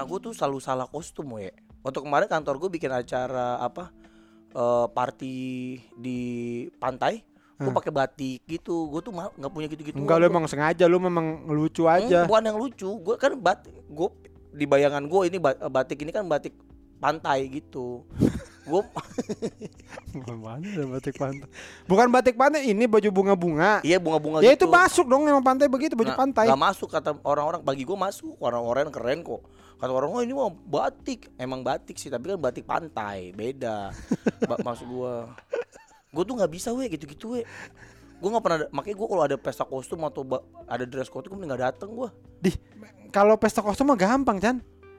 Nah gue tuh selalu salah kostum we. Waktu kemarin kantor gue bikin acara apa eh party di pantai, gue Hmm. pakai batik gitu. Gue tuh nggak punya gitu-gitu. Enggak lu emang sengaja lu memang lucu aja. bukan yang lucu. Gue kan bat, gue di bayangan gue ini ba- batik ini kan batik pantai gitu. gue Mana ada batik pantai? Bukan batik pantai, ini baju bunga-bunga. iya bunga-bunga Ya gitu. itu masuk dong emang pantai begitu baju Nah, pantai. Gak masuk kata orang-orang bagi gue masuk orang-orang keren kok kata orang oh ini mah batik emang batik sih tapi kan batik pantai beda ba- maksud gue gue tuh nggak bisa weh gitu-gitu weh gue nggak pernah makanya gue kalau ada pesta kostum atau ada dress code gue nggak dateng gue Di kalau pesta kostum mah gampang, Chan.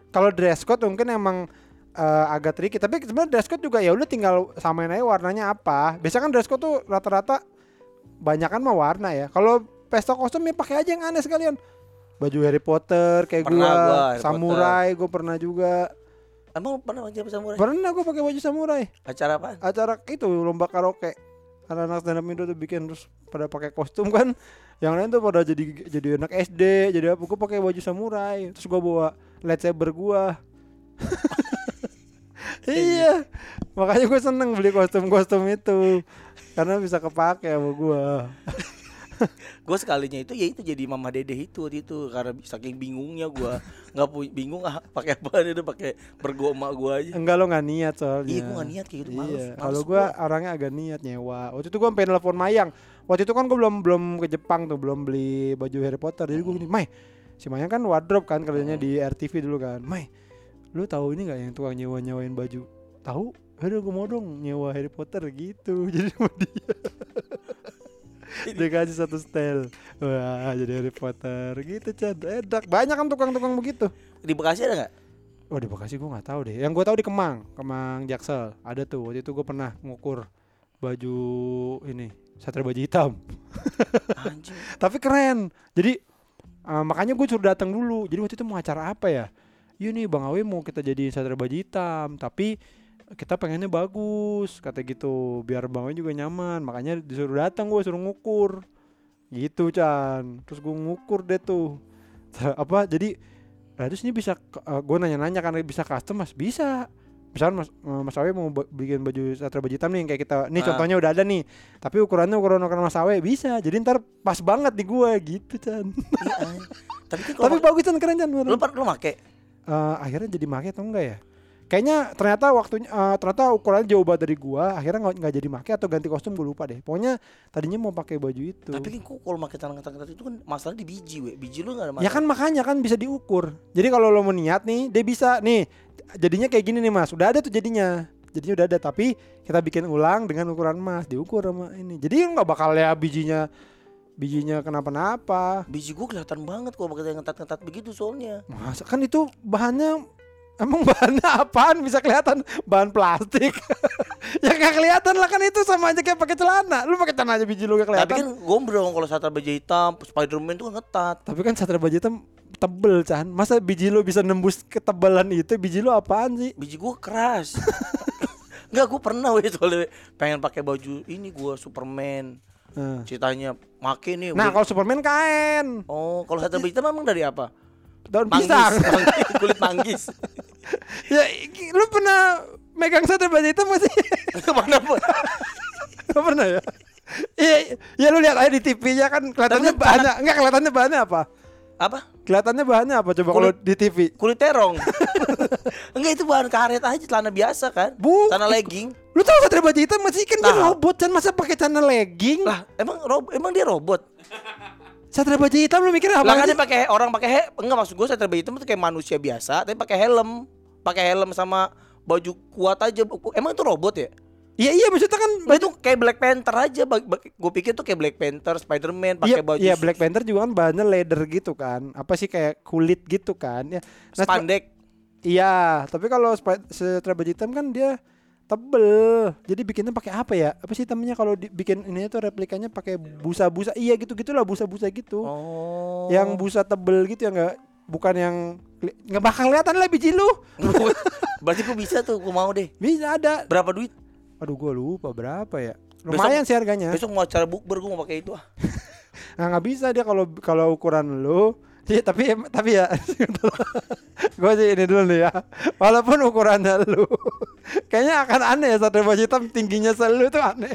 Kalau dress code mungkin emang eh, agak tricky, tapi sebenarnya dress code juga ya udah tinggal samain aja warnanya apa. Biasanya kan dress code tuh rata-rata banyak kan mah warna ya. Kalau pesta kostum ya pakai aja yang aneh sekalian. Baju Harry Potter kayak Pernah gua, gua Harry samurai gue pernah juga. emang pernah aja samurai Pernah gue pakai baju samurai. acara apa acara itu lomba karaoke anak-anak stand up Indo tuh bikin terus pada pakai kostum kan yang lain tuh pada jadi jadi anak SD jadi apa gue pakai baju samurai terus gue bawa lightsaber gua iya. Makanya gue seneng beli kostum kostum itu. Karena bisa kepake sama gua. Gue sekalinya itu ya itu jadi mama dede itu waktu itu. Karena saking bingungnya gue nggak bingung ah pakai apa itu pakai bergoma gue aja. Enggak lo nggak niat soalnya. Iya gue nggak niat kayak gitu males, Iya, kalau gua orangnya agak niat nyewa. Waktu itu gua pengen telepon Mayang. Waktu itu kan gua belum belum ke Jepang tuh, belum beli baju Harry Potter. Jadi gua gini, "Mai, si Mayang kan wardrobe kan kerjanya di RTV dulu kan. Mai, lu tahu ini nggak yang tukang nyewa-nyewain baju?" Tahu? Aduh gua mau dong nyewa Harry Potter gitu. Jadi sama dia. dia kasih satu style Wah jadi Harry Potter gitu Chan Edak Banyak kan tukang-tukang begitu di Bekasi ada nggak Oh di Bekasi gue nggak tahu deh. Yang gue tahu di Kemang, Kemang Jaksel ada tuh. Waktu itu gue pernah ngukur baju ini satria baju hitam. Tapi keren. Jadi eh, makanya gue suruh datang dulu. Jadi waktu itu mau acara apa ya? Iya nih Bang Awi mau kita jadi satria baju hitam, tapi kita pengennya bagus kata gitu biar Bang Awi juga nyaman. Makanya disuruh datang gue suruh ngukur. Gitu Chan. Terus gue ngukur deh tuh. apa jadi Nah terus ini bisa gue nanya-nanya kan bisa custom mas bisa misalkan mas eh, mas Awe mau bikin baju satria baju hitam nih yang kayak kita nih Ah. contohnya udah ada nih tapi ukurannya ukuran ukuran mas Awe bisa jadi ntar pas banget di gue gitu Chan Iya, tapi kan tapi bagus Chan keren Chan lu per- lu make Eh, akhirnya jadi make atau enggak ya kayaknya ternyata waktunya eh, ternyata ukurannya jauh banget dari gua akhirnya nggak nggak jadi make atau ganti kostum gue lupa deh pokoknya tadinya mau pakai baju itu tapi kan kok kalau make tangan-tangan itu kan masalah di biji we biji lu nggak ada masalah Ya kan makanya kan bisa diukur. Jadi kalau lo mau niat nih, dia bisa nih. Jadinya kayak gini nih Mas. Udah ada tuh jadinya. Jadinya udah ada tapi kita bikin ulang dengan ukuran Mas, diukur sama ini. Jadi nggak bakal ya bijinya bijinya kenapa-napa. biji gua kelihatan banget kalau pakai ngetat-ngetat begitu soalnya Masa kan itu bahannya emang bahannya apaan bisa kelihatan bahan plastik. ya nggak kelihatan lah kan itu sama aja kayak pakai celana. Lu pakai celana aja biji lu gak kelihatan. tapi kan gombrong kalau satria baju hitam Spiderman itu kan ngetat Tapi kan satria baju hitam tebel Chan Masa biji lu bisa nembus ketebalan itu Biji lu apaan sih? biji gua keras Enggak, gua pernah weh soalnya pengen pakai baju ini gua Superman. Nah. Ceritanya make nih. Nah kalau Superman kain oh, kalau hitam memang dari apa? Daun Manggis, pisang kulit manggis. Ya lu pernah megang satria baju hitam gak sih? Mana pun. Gak pernah ya? Iya, ya lu lihat aja di TV-nya kan kelihatannya bahannya enggak kelihatannya bahannya apa? Apa? Kelihatannya bahannya apa coba kalau di TV? Kulit terong. Enggak itu bahan karet aja celana biasa kan? Bu- Celana legging. Lu tahu satria baju hitam masih kan dia robot kan masa pakai celana legging? Lah, emang rob emang dia robot? Satria baju hitam lu mikir apa? Lah kan dia pakai orang pakai he enggak maksud gue satria baju hitam itu kayak manusia biasa tapi pakai helm. Pakai helm sama baju kuat aja. Emang itu robot ya? Iya iya maksudnya kan Bah, itu kayak Black Panther aja. Gue pikir tuh kayak Black Panther, Spider-Man pakai Iya, baju iya Black Panther juga kan bahannya leather gitu kan. Apa sih kayak kulit gitu kan. Ya. Nah, spandek. Iya, tapi kalau baju hitam kan dia tebel. Jadi bikinnya pakai apa ya? Apa sih namanya kalau dibikin ini tuh replikanya pakai busa-busa. Iya gitu-gitulah busa-busa gitu. Oh. Yang busa tebel gitu ya enggak bukan yang nggak bakal kelihatan lah biji lu. Berarti gue bisa tuh, gue mau deh. Bisa ada. Berapa duit? Aduh gua lupa berapa ya. Lumayan sih harganya. Besok mau acara bukber gue mau pakai itu ah. Nah, nggak bisa dia kalau kalau ukuran lu. Iya, tapi tapi ya gue sih ini dulu nih ya. Walaupun ukurannya lu, kayaknya akan aneh ya satria baja hitam tingginya selalu itu aneh.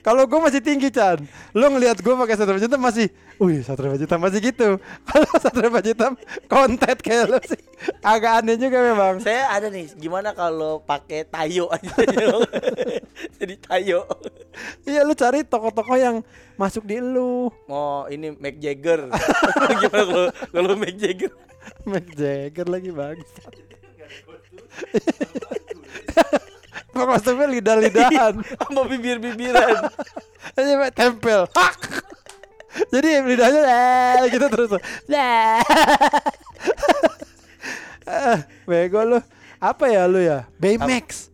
Kalau gue masih tinggi Chan, lu ngelihat gue pakai satria hitam masih, wih satria hitam masih gitu. Kalau satria baja hitam kontet kayak lu sih, agak aneh juga memang. Saya ada nih, gimana kalau pakai tayo aja? Jadi tayo. Iya lu cari toko-toko yang masuk di lu. Mau ini Mick Jagger. gimana kalau kalau Mick Jagger? Mick Jagger lagi bagus. Kostumnya lidah-lidahan. Sama bibir-bibiran. Aja tempel. Hak. Jadi lidahnya eh, gitu terus. Eh, Bego lu. Apa ya lu ya? Baymax.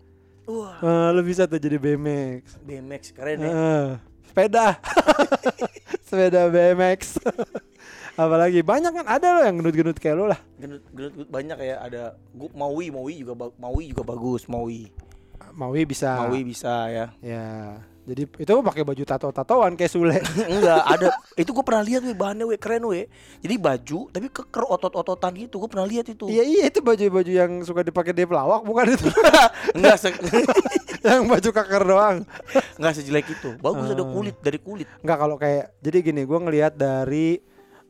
Wah, Eh, lu bisa tuh jadi Baymax. BMX keren ya. Eh, sepeda. sepeda BMX. Apalagi banyak kan ada lo yang gendut-gendut kayak lu lah. Gendut, gendut banyak ya ada gua Maui Maui juga Maui juga bagus Maui Maui bisa. Maui bisa ya Ya. Jadi itu pakai baju tato-tatoan kayak Sule. enggak ada itu gue pernah lihat weh bahannya weh keren weh jadi baju tapi keker otot-ototan gitu gue pernah lihat itu Iya iya itu baju-baju yang suka dipakai di pelawak bukan itu. enggak se yang baju kakar doang. enggak sejelek itu bagus ada Oh. kulit dari kulit Enggak kalau kayak jadi gini, gua ngelihat dari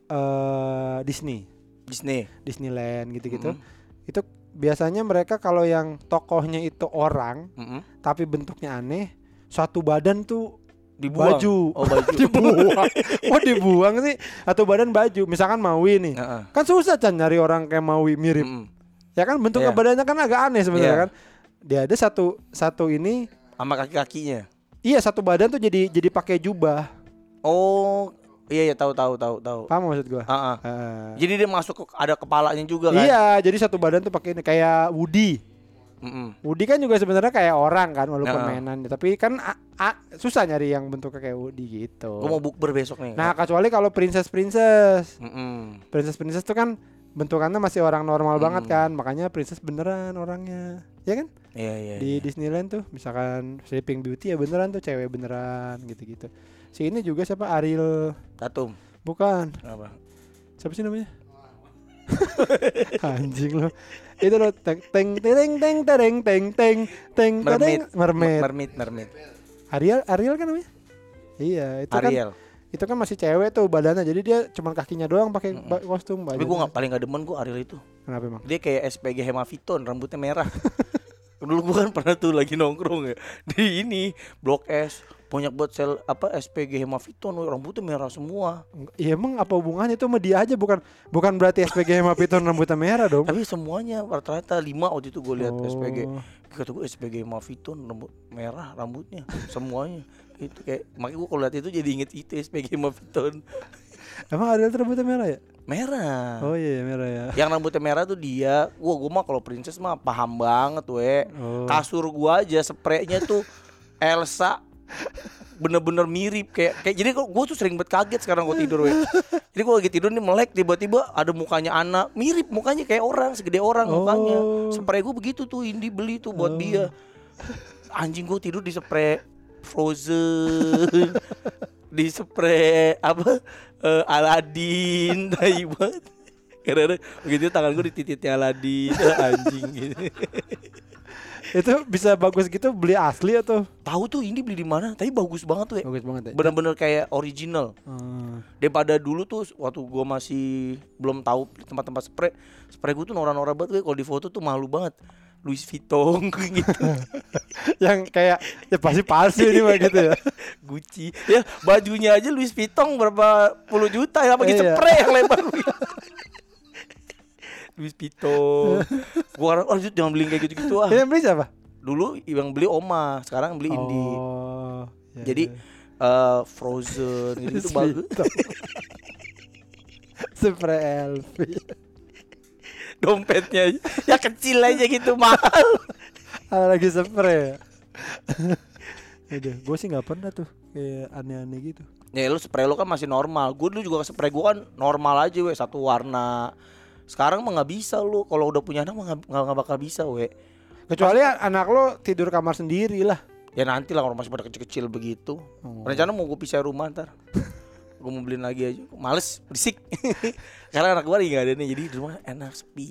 eh Disney, Disney Disneyland gitu-gitu. Mm. Itu biasanya mereka kalau yang tokohnya itu orang Mm-mm. tapi bentuknya aneh, suatu badan tuh dibuang baju. oh baju dibuang. oh dibuang sih atau badan baju. Misalkan Maui nih. Heeh. Kan susah kan nyari orang kayak Maui mirip. Mm-mm. Ya kan bentuknya Iya. badannya kan agak aneh sebenarnya Iya. kan. Dia ada satu satu ini sama kaki-kakinya Iya satu badan tuh jadi jadi pakai jubah. oh iya iya tahu tahu tahu tahu Paham maksud gua? Heeh. Eh, jadi dia masuk ke ada kepalanya juga kan Iya, jadi satu badan tuh pakai ini kayak Woody. Mm-mm. Woody kan juga sebenarnya kayak orang kan walaupun Nah. mainan, tapi kan a- a- susah nyari yang bentuknya kayak Woody gitu. gue mau bukber besok nih Nah, kecuali kalau princess princess. Mm-mm. Princess princess tuh kan bentukannya masih orang normal Hmm. banget kan, makanya princess beneran orangnya. Ya kan? iya iya Di iya. Disneyland tuh misalkan Sleeping Beauty ya beneran tuh cewek beneran gitu-gitu. Si ini juga siapa Ariel tatum bukan apa siapa sih namanya anjing lo itu lo teng teng teng teng teng teng teng teng Mermaid. teng mermaid mermaid mermaid Ariel Ariel kan namanya iya itu kan Ariel itu kan masih cewek tuh badannya jadi dia cuman kakinya doang pakai ba- kostum tapi gue nggak paling gak demen gue Ariel itu. Kenapa emang? Dia kayak SPG Hemaviton rambutnya merah. Dulu gue kan pernah tuh lagi nongkrong ya. Di ini blok S banyak buat sel apa SPG Hemaviton rambutnya merah semua. Iya emang apa hubungannya itu sama dia aja? Bukan bukan berarti SPG Hemaviton rambutnya merah dong. Tapi semuanya rata-rata lima waktu itu gue lihat Oh. SPG kata gue SPG Hemaviton rambut merah rambutnya semuanya itu kayak makanya gue kalau lihat itu jadi inget itu SPG Hemaviton emang Ariel tuh rambutnya merah ya? Merah. Oh iya merah ya. Yang rambutnya merah tuh dia. Wah gue mah kalau princess mah paham banget we. Oh. kasur gua aja spraynya tuh Elsa bener-bener mirip kayak kayak jadi kok gue tuh sering banget kaget sekarang gue tidur we. Jadi gue lagi tidur nih melek tiba-tiba ada mukanya anak mirip mukanya kayak orang segede orang mukanya. Oh. spray gue begitu tuh Indi beli tuh buat dia. Anjing gue tidur di spray Frozen di spray apa eh, Aladdin tai banget. Karena begitu tangan gue di titiknya Aladdin anjing gitu. Itu bisa bagus gitu beli asli atau? Tahu tuh ini beli di mana? Tapi bagus banget tuh bagus banget ya. Bener-bener kayak original. Hmm. daripada dulu tuh waktu gua masih belum tahu tempat-tempat spray spray gua tuh norak-norak banget gue kalau di foto tuh malu banget Louis Vuitton gitu. Yang kayak ya pasti palsu ini mah gitu ya. Gucci. Ya bajunya aja Louis Vuitton berapa puluh juta ya pakai Iya. spray yang lebar. Louis Vuitton. Gua orang oh jangan beli kayak gitu-gitu ah. Yang beli siapa? Dulu yang beli Oma sekarang beli Indi. Oh ya, jadi eh, Frozen gitu, bagus. Spray LV dompetnya ya kecil aja gitu mahal. Ah, lagi spray. Ya Udah, gue sih nggak pernah tuh kayak aneh-aneh gitu. ya lu spray lu kan masih normal. Gue dulu juga spray gue kan normal aja we. Satu warna. Sekarang mah nggak bisa lu. Kalau udah punya anak mah nggak- bakal bisa we. Kecuali anak lo tidur kamar sendiri lah. ya nanti lah kalau masih pada kecil-kecil begitu. Oh. rencana mau gue pisah rumah ntar gue mau beliin lagi aja males berisik karena anak gue lagi gak ada nih jadi di rumah enak sepi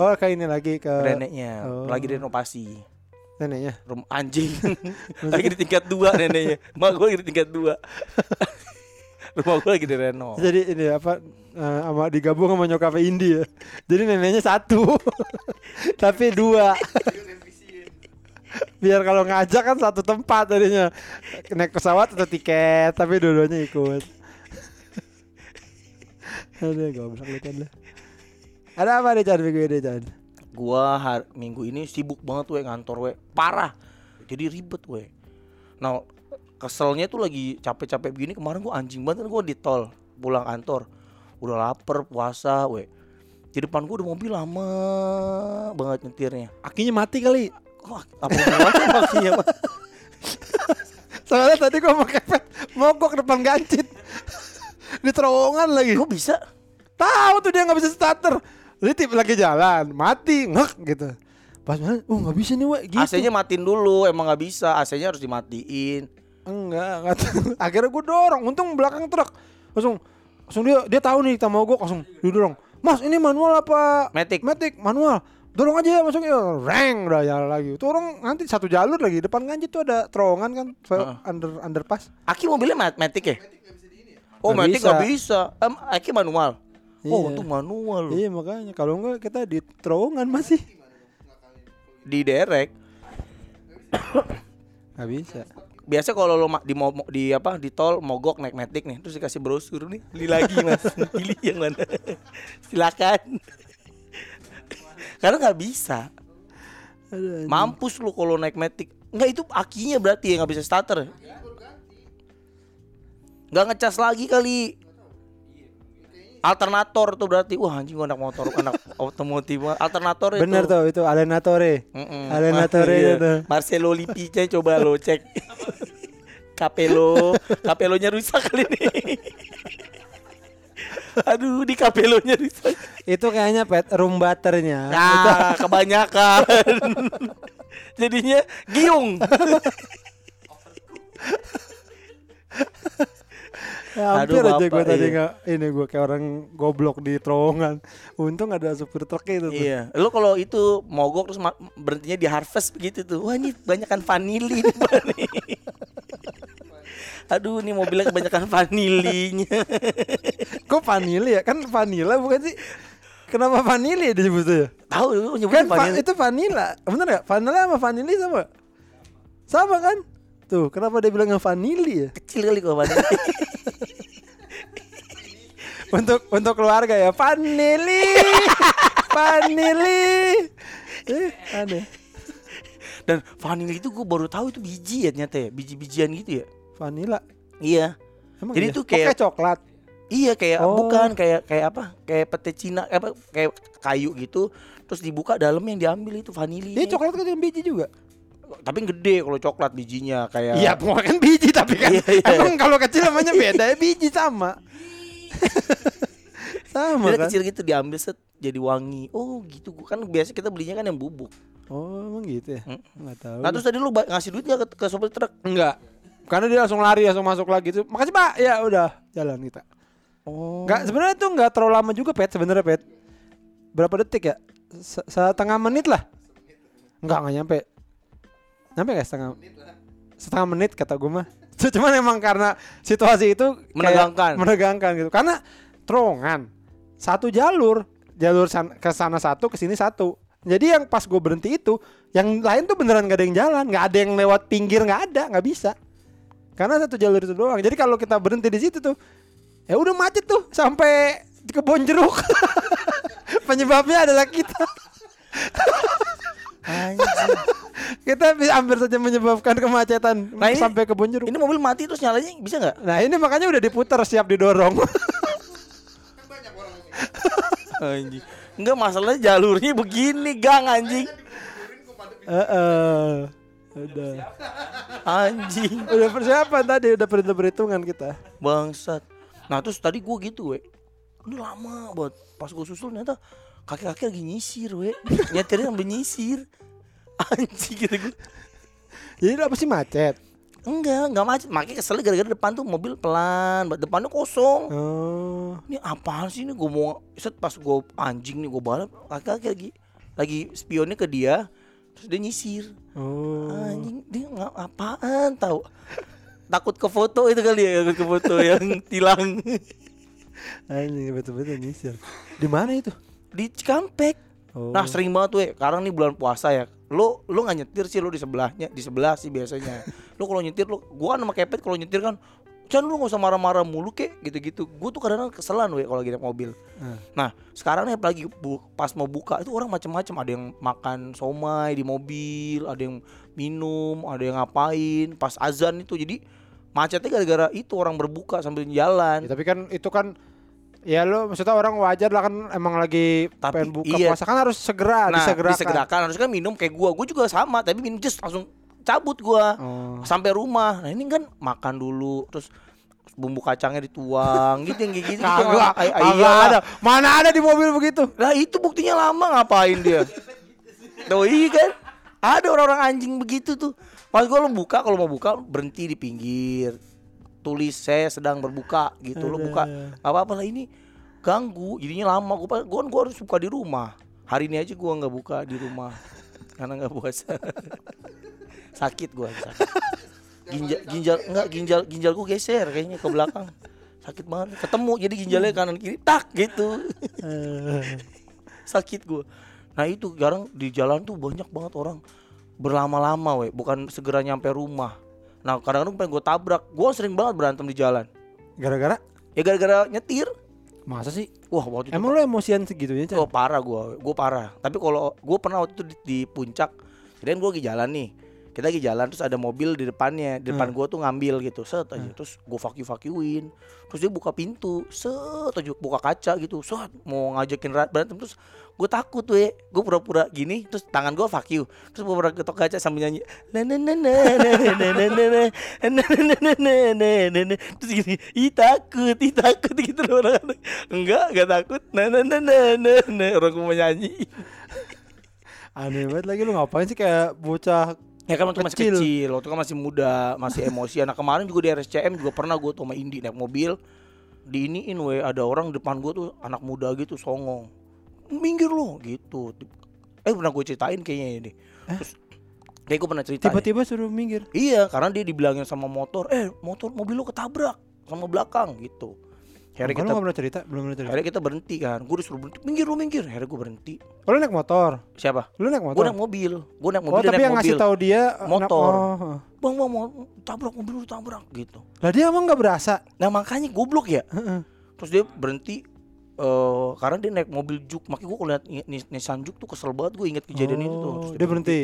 Oh kayak ini lagi ke neneknya oh. lagi renovasi neneknya. rumah anjing lagi di tingkat dua neneknya mak gue lagi di tingkat dua rumah gue lagi direno Jadi ini apa eh, sama digabung sama nyokapnya Indi ya. Jadi neneknya satu, tapi dua. Biar kalau ngajak kan satu tempat tadinya naik pesawat atau tiket, tapi dua-duanya ikut. Aduh, goblok lu Chan lu. Ada apa nih Chan minggu ini Chan? gua har- minggu ini sibuk banget we ngantor we parah jadi ribet we nah keselnya tuh lagi capek-capek begini kemarin gua anjing banget kan gua di tol pulang kantor udah lapar puasa we di depan gua udah mobil lama banget nyetirnya Akinya mati kali. Wah, apa Pak? Soalnya tadi gua mau kepet mogok depan gancit. Di terowongan lagi. Kok bisa? Tahu tuh dia nggak bisa starter. Litip lagi jalan, mati, ngek gitu. Pas mana, oh nggak bisa nih, Wak, gitu. AC-nya matiin dulu, emang nggak bisa. AC-nya harus dimatiin. Enggak, enggak. Akhirnya gue dorong, untung belakang truk. Langsung langsung dia dia tahu nih kita mogok langsung didorong. Mas, ini manual apa? Matic. Matic, manual. Dorong aja ya masuk ya. Reng udah jalan lagi. Itu orang nanti satu jalur lagi depan ganjit tuh ada terowongan kan, Heeh. under underpass. Aki mobilnya mat matic ya? Oh, bisa. nggak bisa. Em, Aki manual. Oh, Iya. untuk manual loh. Iya makanya kalau enggak kita di terowongan masih. Di derek. Nggak bisa. biasa kalau lo di mo- di apa di tol mogok naik metik nih terus dikasih brosur nih pilih lagi mas pilih yang mana silakan karena nggak bisa Aduh, mampus lu kalau naik metik nggak itu akinya berarti ya nggak bisa starter nggak ngecas lagi kali alternator tuh berarti wah anjing gua anak motor anak otomotif alternator itu Bener tuh itu Alenatore. Mm-mm. Alenatore Iya. itu. Marcelo Lippic coba lo cek. Kapelo, kapelonya rusak kali ini. Aduh, di kapelonya rusak. Itu kayaknya pet room butternya. Nah, kebanyakan. Jadinya giung. Ya, hampir Aduh, aja gue tadi iya. nggak ini gue kayak orang goblok di terowongan. Untung ada supir truk itu tuh. Iya, lo kalau itu mogok terus berhentinya di harvest begitu tuh. Wah, ini kebanyakan vanili nih. Aduh, ini mobilnya kebanyakan vanilinya. Kok vanili ya? Kan vanila bukan sih? Kenapa vanili disebutnya? Tahu lu nyebutnya Kan va- vanili. itu vanila. Bener gak? Vanila sama vanili sama? Sama kan? Tuh, kenapa dia bilang vanili ya? Kecil kali kok vanili. untuk untuk keluarga ya vanili. vanili. Eh, aneh. Dan vanili itu gue baru tahu itu biji ya ternyata ya, biji-bijian gitu ya. Vanila. Iya. Emang Jadi iya? tuh Oh, kayak- coklat. Iya kayak Oh. bukan kayak kayak apa? Kayak pete Cina apa kayak kayu gitu. Terus dibuka dalamnya yang diambil itu vanili. Iya coklat kan yang biji juga. Tapi gede kalau coklat bijinya kayak Iya, pokoknya kan biji tapi kan Iya, iya. emang kalau kecil namanya beda ya biji sama. sama kan? kecil gitu diambil set jadi wangi. Oh gitu. Kan biasa kita belinya kan yang bubuk. Oh, emang gitu ya? Mm. Enggak tahu. Nah terus tadi lu ngasih duit gak ke, ke sopir truk? enggak. Karena dia langsung lari langsung masuk lagi tuh. Makasih, Pak. Ya udah, jalan kita. Oh. Enggak, sebenarnya tuh enggak terlalu lama juga, Pet, sebenarnya, Pet. Berapa detik ya? Se- Setengah menit lah. Enggak, enggak nyampe. Nyampe gak setengah? Setengah menit kata gue mah. Cuman emang karena situasi itu Menegangkan. menegangkan gitu. Karena terowongan satu jalur, jalur san- ke sana satu, ke sini satu. Jadi yang pas gue berhenti itu, yang lain tuh beneran gak ada yang jalan, nggak ada yang lewat pinggir, nggak ada, nggak bisa. Karena satu jalur itu doang. Jadi kalau kita berhenti di situ tuh, ya udah macet tuh sampai ke kebon jeruk. Penyebabnya adalah kita. Kita bisa hampir saja menyebabkan kemacetan Nah, ini- sampai ke kebon jeruk. Ini mobil mati terus nyalanya bisa nggak? Nah ini makanya udah diputar siap didorong. Anjing. Enggak masalahnya jalurnya begini gang anjing. Heeh. Udah. Anjing. Udah persiapan tadi, udah perhitung perhitungan kita. Bangsat. Nah terus tadi gua gitu we. Ini lama buat pas gua susul ternyata kaki-kaki lagi nyisir we. Nyetirnya sambil nyisir. Anjing gitu gua. Jadi apa sih macet? Enggak, enggak macet. Makanya kesel gara-gara depan tuh mobil pelan, depannya kosong. Oh. Ini apaan sih ini gue mau set pas gue anjing nih gue balap laki-laki lagi lagi spionnya ke dia terus dia nyisir Oh. anjing dia nggak apaan tahu takut ke foto itu kali ya takut ke foto yang tilang Anjing betul-betul nyisir. Di mana itu? Di Cikampek. Oh. nah sering banget tuh ya sekarang nih bulan puasa ya. Lo lo nggak nyetir sih lo di sebelahnya di sebelah sih biasanya. Lo kalau nyetir lo gua kan sama kepet kalau nyetir kan Chan lu gak usah marah-marah mulu kek gitu-gitu. Gue tuh kadang-kadang keselan weh kalau lagi naik mobil. Hmm. Nah sekarang nih apalagi bu- pas mau buka itu orang macem-macem. Ada yang makan somai di mobil Ada yang minum Ada yang ngapain. Pas azan itu Jadi macetnya gara-gara itu orang berbuka sambil Ya, jalan tapi kan itu kan ya lo maksudnya orang wajar lah kan emang lagi Tapi pengen buka iya. puasa kan harus segera Nah disegerakan. disegerakan Harusnya kan minum kayak gua Gua juga sama Tapi minum just langsung cabut gua Oh. Sampai rumah Nah ini kan makan dulu Terus bumbu kacangnya dituang gitu yang gitu Kagak, Ay- ay- kagak iya. ada. Mana ada di mobil begitu? Lah itu buktinya lama ngapain dia? Tuh iya kan? Ada orang-orang anjing begitu tuh. Pas gue lo buka kalau mau buka berhenti di pinggir. Tulis saya sedang berbuka gitu. Lo buka apa apa lah ini ganggu. Jadinya lama. Gue gue gue harus buka di rumah. Hari ini aja gue nggak buka di rumah karena nggak puasa. sakit gue sakit. Ginjal ginjal enggak ginjal ginjal gue geser kayaknya ke belakang. Sakit banget. Ketemu jadi ginjalnya kanan kiri tak gitu sakit gue nah itu sekarang di jalan tuh banyak banget orang berlama-lama weh bukan segera nyampe rumah nah kadang-kadang pengen gue tabrak. Gue sering banget berantem di jalan. Gara-gara? Ya gara-gara nyetir. Masa sih? wah waktu itu Emang lo emosian segitunya, Chan? oh parah gue gue parah. Tapi kalau gue pernah waktu itu di, di puncak jadi gue lagi jalan nih. Kita lagi jalan terus ada mobil di depannya. Di depan gue tuh ngambil gitu. Set aja. Terus gue fuck you fuck youin terus dia buka pintu. Set aja. Buka kaca gitu. Set mau ngajakin ra- berantem. Terus gue takut weh gue pura-pura gini terus tangan gue fuck you terus gue pura ketok kaca sambil nyanyi na na na na na na na na na na na na na na na na terus gini ih takut ih takut gitu loh orang enggak enggak takut na na na na na na orang gue mau nyanyi Aneh banget lagi lu ngapain sih kayak bocah Ya kan waktu masih Kecil. kecil, waktu kan masih muda, masih emosi. Nah kemarin juga di RSCM juga pernah gue tuh sama Indi naik mobil di iniin we ada orang depan gue tuh anak muda gitu songong minggir lo gitu. Eh pernah gue ceritain kayaknya ini. Terus kayak gue pernah cerita tiba-tiba suruh minggir. iya karena dia dibilangin sama motor eh motor mobil lo ketabrak sama belakang gitu. Akhirnya Kalau kita nggak pernah cerita, belum pernah cerita. akhirnya kita berhenti kan. Gue disuruh berhenti minggir lo minggir. Akhirnya gue berhenti. Oh, lu naik motor. siapa? Lu naik gue motor. naik mobil. Gue naik oh, mobil dia tapi yang mobil. ngasih tahu dia eh, Motor. oh, oh. bang bang mau tabrak mobil lu tabrak gitu. Lah dia emang nggak berasa. nah makanya goblok ya. Terus dia berhenti eh karena dia naik mobil juk makanya gue Ni- Nissan juk tuh kesel banget gue inget kejadian itu tuh Oh, Terus dia berhenti.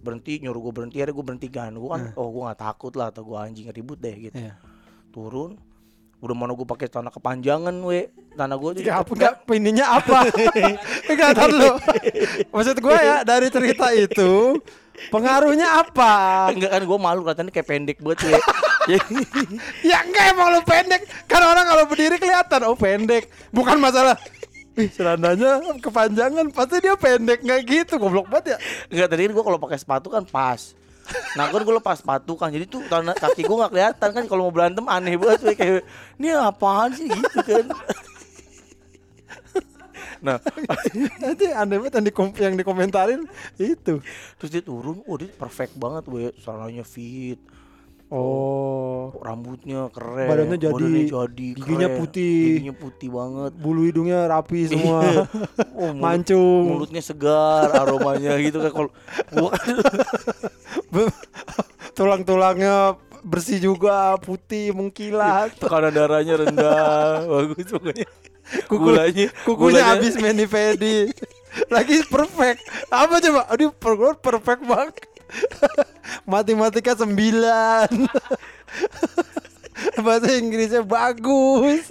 berhenti nyuruh gue berhenti akhirnya gue berhenti kan gue kan oh gue nggak takut lah atau gue anjing ribut deh gitu Iya. turun udah mana gue pakai celana kepanjangan we tanah gue tuh apa enggak ininya apa? Enggak tahu. Maksud gua ya dari cerita itu pengaruhnya apa? enggak kan gue malu katanya kayak pendek banget we Ya enggak emang lu pendek. Kan orang kalau berdiri kelihatan oh pendek. Bukan masalah Ih, celananya kepanjangan pasti dia pendek nggak gitu goblok banget ya. Enggak tadi gue kalau pakai sepatu kan pas. Nah kan gue lepas sepatu kan jadi tuh kaki gue nggak kelihatan kan kalau mau berantem aneh banget kayak ini apaan sih gitu kan. Nah Nanti aneh banget yang, dikom yang dikomentarin itu. terus dia turun, oh dia perfect banget we, celananya fit, Oh, rambutnya keren, Badannya jadi, jadi, giginya keren, putih. giginya putih banget, bulu hidungnya rapi semua. oh, mulut- Mancung. mulutnya segar, aromanya gitu kan kalau kan Tulang-tulangnya bersih juga, putih, mengkilat. tekanan darahnya rendah, bagus pokoknya. Kuku- Gulanya, Kukunya gulanya- habis mani pedi. Lagi perfect. Apa coba? Aduh, per- perfect banget. Matematika 9. Bahasa Inggrisnya bagus.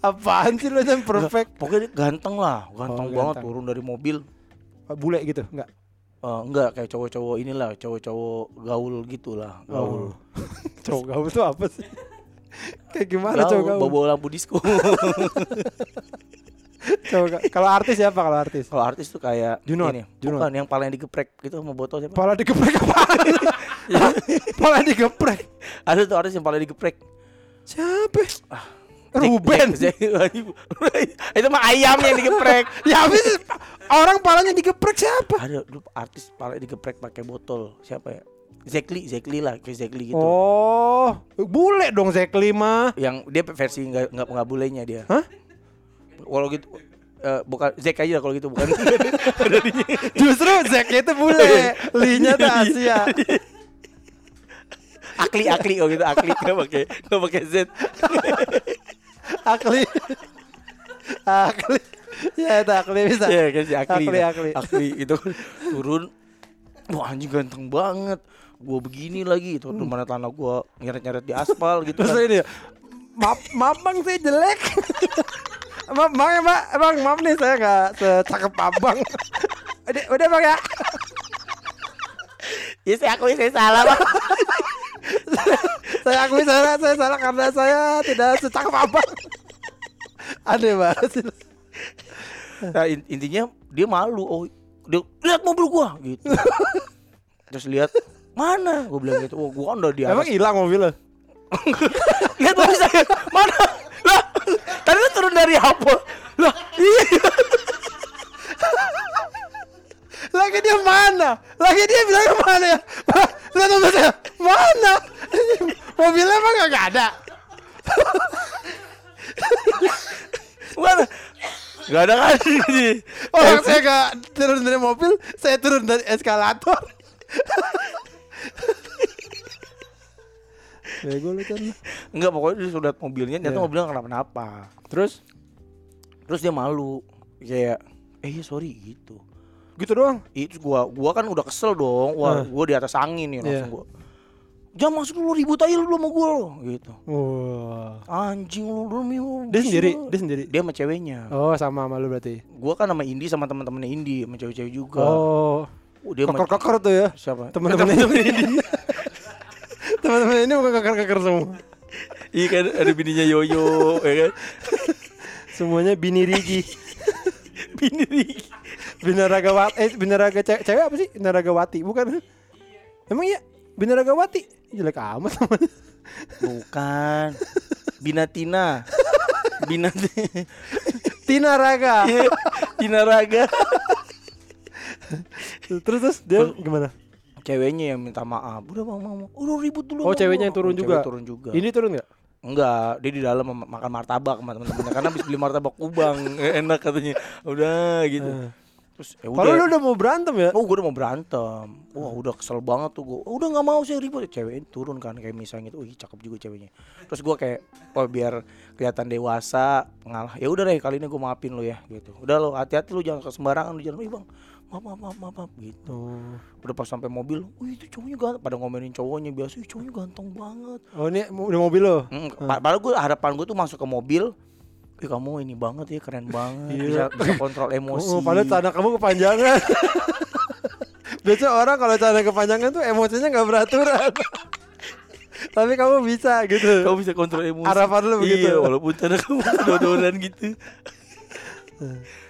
Apaan sih lo yang perfect? Pokoknya dia ganteng lah, ganteng Oh, banget ganteng. turun dari mobil. Bule gitu, enggak? Eh, enggak kayak cowok-cowok inilah, cowok-cowok gaul gitulah, gaul. Oh. Cowok gaul tuh apa sih? Kayak gimana gaul? bawa lampu disco. Coba, kalau artis siapa kalau artis? Kalau artis tuh kayak Junot, ini, Junot. bukan yang paling digeprek gitu sama botol siapa? Pala digeprek apa? Pala digeprek. Ada tuh artis yang paling digeprek. Siapa? Ah, Ruben. Itu mah ayam yang digeprek. ya habis orang palanya digeprek siapa? Ada artis paling digeprek pakai botol. Siapa ya? Zekli, Zekli lah, kayak Zekli gitu. Oh, bule dong Zekli mah. Yang dia versi nggak nggak nggak bulenya dia. Hah? Kalau gitu eh, bukan Zek aja kalau gitu bukan. Justru Zeknya itu bule, Linya tuh Asia. akli akli oh gitu akli nggak pakai nggak pakai Z. Akli. Akli. Ya itu Akli bisa. Iya kan si akli. Akli, nah. akli. Akli itu turun. Wah anjing ganteng banget. Gua begini lagi itu di mana tanah gua nyeret-nyeret di aspal gitu Terus kan. ini ya, maaf, maaf bang saya jelek. maaf bang ya mbak, bang maaf nih saya nggak secakep abang. udah, udah bang ya. Ya saya akui saya salah Bang. saya akui saya saya salah karena saya tidak secakep abang. Aneh banget. Nah, in- intinya dia malu. Oh, dia lihat mobil gua gitu. Terus lihat mana? Gua bilang gitu. Oh, gua kan udah di Emang atas. hilang mobilnya? Lihat mobil saya. Mana? Lah, tadi lu turun dari apa? Lah, iya. Lagi dia mana? Lagi dia bilang mana ya? Lihat mobil saya. Mana? Mobilnya emang nggak ada. Mana? Gak ada kan? Orang saya nggak turun dari mobil, saya turun dari eskalator. Bego lu kan. Enggak, pokoknya dia sudah mobilnya, ternyata Iya. mobilnya kenapa-napa. Terus Terus dia malu. Kayak, eh iya sorry gitu. gitu doang. Itu gua gua kan udah kesel dong. Wah, gua di atas angin nih langsung Iya. gua. Jangan masuk dulu ribut aja lu sama lo gitu. Wah. Anjing lu lu lu. Dia sendiri, lu. dia sendiri. Dia sama ceweknya. Oh, sama sama lu berarti. Gua kan sama Indi sama teman-temannya Indi, sama cewek-cewek juga. Oh, Oh, dia sama kokor-kokor tuh ya. siapa? Teman-teman ini. Teman-teman ini bukan kokor-kokor semua. Iya kan ada bininya Yoyo, ya kan? Semuanya bini Rigi. Bini Riki. Binaragawati eh binaraga cewek, cewek apa sih? Binaragawati, bukan? Emang iya? Binaragawati. Jelek amat namanya. Bukan. Binatina. Binatina. Tina Raga. Iya, Tina Raga. terus terus dia gimana? Ceweknya yang minta maaf. Udah bang, bang. Udah ribut dulu. Oh, sama ceweknya yang turun Oh, juga? turun juga. Ini turun nggak? Enggak, dia di dalam ma- makan martabak sama teman-temannya karena habis beli martabak kubang enak katanya. Udah gitu. Eh. Terus ya Kalau lu udah. mau berantem ya? Oh, gue udah mau berantem. Wah, udah kesel banget tuh gue. Udah nggak mau saya ribut. Cewek turun kan kayak misalnya gitu. Wih, cakep juga ceweknya. Terus gue kayak, oh biar kelihatan dewasa, ngalah. Ya udah deh, kali ini gue maafin lo ya, gitu. Udah lo, hati-hati lu jangan ke sembarangan lu jangan. Ih bang, maaf maaf maaf maaf, maaf," gitu. Oh. Udah pas sampai mobil, wih itu cowoknya ganteng. Pada ngomelin cowoknya biasa, cowoknya ganteng banget. Oh, ini udah mobil lo. Hmm, pa- Padahal gue harapan gue tuh masuk ke mobil. Ih kamu ini banget ya keren banget Iya. bisa bisa kontrol emosi. Oh, padahal celana kamu kepanjangan. Biasanya orang kalau celana kepanjangan tuh emosinya nggak beraturan. Tapi kamu bisa gitu. kamu bisa kontrol emosi. Harapan lu begitu. Iya, walaupun cara kamu dodoran gitu.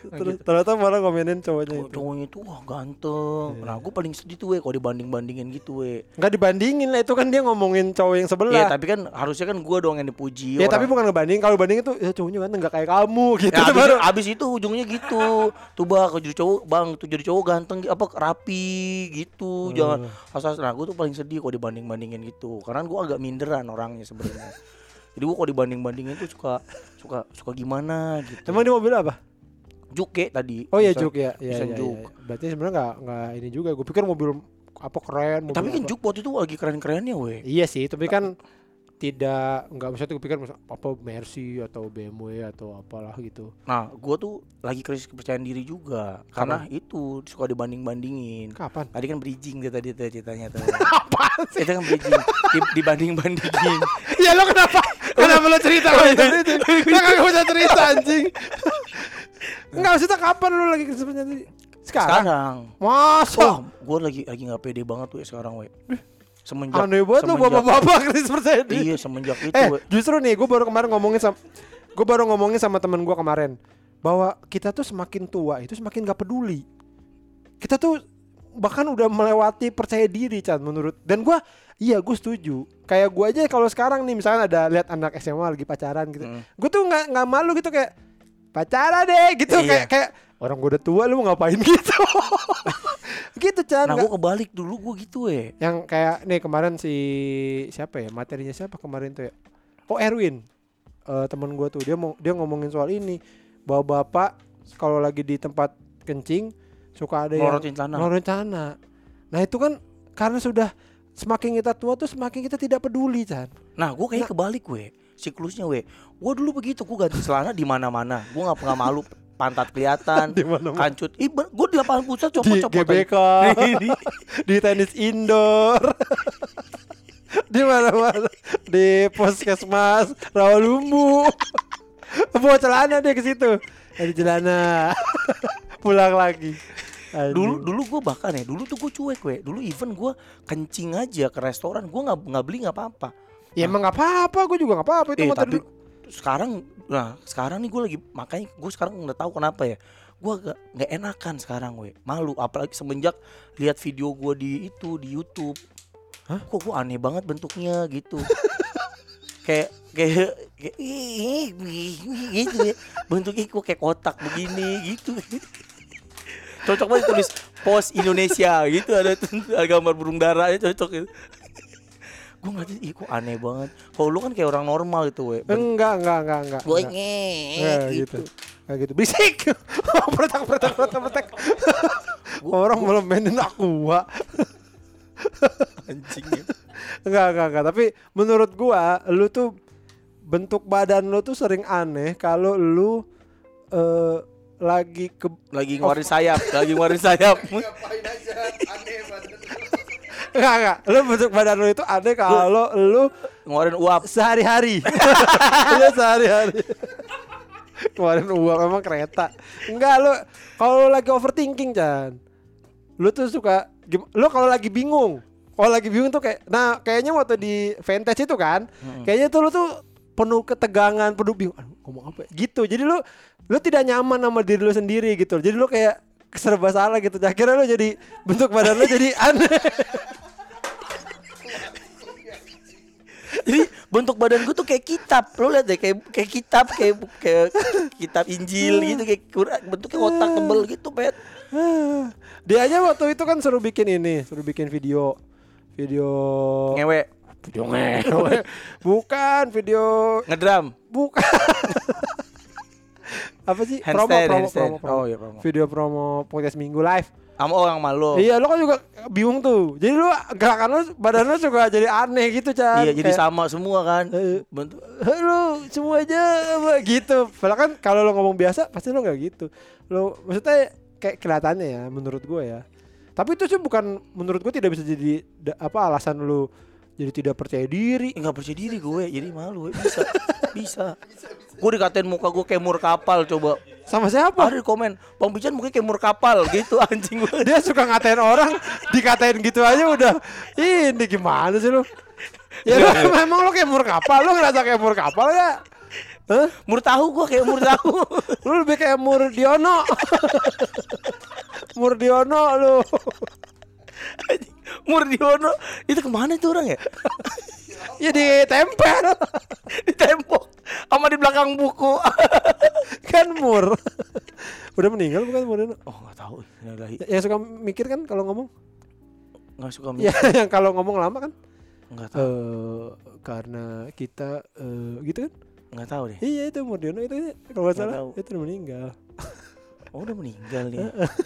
Terus ternyata malah komenin cowoknya Oh, itu. cowoknya itu wah ganteng. Nah, gue paling sedih tuh we kalau dibanding-bandingin gitu we. Nggak dibandingin lah itu kan dia ngomongin cowok yang Iya, sebelah. tapi kan harusnya kan gue dong yang dipuji. Ya tapi bukan ngebanding. Kalau banding itu ya cowoknya ganteng nggak kayak kamu gitu. Ya, abis, baru. abis itu ujungnya gitu. Tuh bang, kalau jadi cowok, bang, tuh jadi cowok ganteng, apa rapi gitu. Jangan asal. Nah, gue tuh paling sedih kalau dibanding-bandingin gitu. Karena gue agak minderan orangnya sebenarnya. Jadi gue kalau dibanding-bandingin tuh suka suka suka gimana gitu. Emang di mobil apa? Juke tadi. Oh iya juk ya. Iya, iya, juk. iya. Berarti sebenarnya nggak nggak ini juga. Gue pikir mobil apa keren. Mobil Tapi kan apa. Juk waktu itu lagi keren-kerennya weh. Iya sih, tapi kan tidak nggak bisa tuh pikir apa Mercy atau BMW atau apalah gitu. Nah, gue tuh lagi krisis kepercayaan diri juga karena itu suka dibanding-bandingin. Kapan? Tadi kan bridging dia tadi ceritanya tuh. Apa sih? Itu kan bridging Di- dibanding-bandingin. ya lo kenapa? Kenapa lo cerita kalau itu? Lo kagak usah cerita anjing. Enggak maksudnya kapan lo lagi sebenarnya tadi? Sekarang. Sekarang, Masa? wah, gue lagi lagi nggak pede banget tuh ya sekarang, we. Semenjak Aneh banget semenjak- bapak-bapak percaya diri. Iya, semenjak itu, Eh, we. justru nih gue baru kemarin ngomongin sama gue baru ngomongin sama temen gue kemarin. bahwa kita tuh semakin tua itu semakin gak peduli. Kita tuh bahkan udah melewati percaya diri Chan menurut dan gua iya gue setuju. Kayak gua aja kalau sekarang nih misalnya ada lihat anak SMA lagi pacaran gitu Mm. gue tuh nggak nggak malu gitu kayak pacaran deh gitu. Iya. kayak kayak orang gue udah tua lu mau ngapain? Gitu. Gitu Chan. Nah gue kebalik dulu gue gitu ya yang kayak nih kemarin si siapa ya materinya siapa kemarin tuh ya? Oh Erwin. Eh teman gue tuh dia mau dia ngomongin soal ini. Bahwa bapak kalau lagi di tempat kencing suka ada yang Ngelorotin celana. ngeluarin celana. nah itu kan karena sudah semakin kita tua tuh semakin kita tidak peduli Chan. Nah gue kayaknya kebalik gue Siklusnya gue Gue dulu begitu Gue ganti celana di mana mana Gue gak pernah malu Pantat kelihatan di mana Kancut. Ih gue di lapangan futsal di copot-copot GBK. Di tenis indoor. Di mana-mana. Di puskesmas Rawalumbu. Bawa celana deh ke situ. Dari celana. Pulang lagi. Dulu dulu gue bahkan ya Dulu tuh gue cuek gue Dulu even gue kencing aja ke restoran Gue gak, nggak beli gak apa-apa. Ya emang nggak apa-apa gue juga nggak apa-apa itu Eh tapi dulu. sekarang Nah sekarang nih gue lagi Makanya gue sekarang udah tahu kenapa ya. Gue gak, nggak enakan sekarang gue Malu Apalagi semenjak Lihat video gue di itu Di Youtube. Hah? Kok gue aneh banget bentuknya gitu. Kayak kayak kayak gitu ya. Bentuknya kok kayak kotak begini gitu cocok banget tulis pos Indonesia gitu ada, ada gambar burung darahnya cocok gitu. Gue ngeliat ih kok aneh banget. Kalau lu kan kayak orang normal gitu we. Enggak enggak enggak enggak. Gue nge Enggak gitu. gitu. Kayak gitu. Berisik. Protek protek protek protek orang belum mainin aqua anjing ya. Enggak, enggak, enggak. Tapi menurut gua, lu tuh bentuk badan lu tuh sering aneh kalau lu eh lagi ke lagi ngeluarin sayap lagi ngeluarin sayap enggak, enggak. Lu bentuk badan lu itu aneh kalau lu ngeluarin uap sehari-hari. lu sehari-hari. Kemarin uang emang kereta. Enggak lu kalau lu lagi overthinking, Chan. Lu tuh suka lu kalau lagi bingung. Kalau lagi bingung tuh kayak nah kayaknya waktu di Vantage itu kan, kayaknya tuh lu tuh penuh ketegangan, penuh bingung. Aduh, ngomong apa? ya? Gitu. Jadi lu lu tidak nyaman sama diri lu sendiri gitu. Jadi lu kayak serba salah gitu. Akhirnya lu jadi bentuk badan lu jadi aneh. Jadi bentuk badan gue tuh kayak kitab. Lo lihat deh kayak kayak kitab kayak kayak kitab Injil gitu kayak Quran, bentuknya kotak tebel gitu, Pet. Dia aja waktu itu kan suruh bikin ini, suruh bikin video video Ngewe, video ngewe. Bukan video ngedram, bukan. Apa sih? Promo, handstand, promo, handstand. promo, promo. Oh iya promo. Video promo podcast Minggu live. Sama orang malu. Iya, lo kan juga bingung tuh. Jadi lu gerakan lu badan lu juga jadi aneh gitu, Chan. Iya, jadi Kayak, sama semua kan. Bentuk lu semua aja gitu. Padahal kan kalau lo ngomong biasa pasti lo nggak gitu. Lo maksudnya kayak kelihatannya ya menurut gue ya. Tapi itu sih bukan menurut gue tidak bisa jadi apa alasan lu jadi tidak percaya diri. enggak percaya diri gue, jadi malu. we. Bisa. bisa. Gue dikatain muka gue kayak mur kapal coba. Sama siapa? Ada di komen, Bang Pican mukanya kayak mur kapal gitu anjing gue. Dia suka ngatain orang, dikatain gitu aja udah. Ini gimana sih lu? Ya lu, memang lu kayak mur kapal, lu ngerasa kayak mur kapal ya? Hah? Mur tahu gue kayak mur tahu. Lu lebih kayak Mur Diono. Mur Diono lu. Mur Diono itu ke mana itu orang ya? Ya ditempel di tembok sama di belakang buku. kan Mur. Udah meninggal bukan Mur Diono? oh nggak tahu. Innalillahi. Yang suka mikir kan kalau ngomong? Nggak suka Ya mikir. yang kalau ngomong lama kan? Nggak Eh tahu. karena kita eh, gitu kan? Nggak tahu deh. Iya itu Mur Diono itu kalau nggak salah tahu. itu udah meninggal. Oh udah meninggal nih.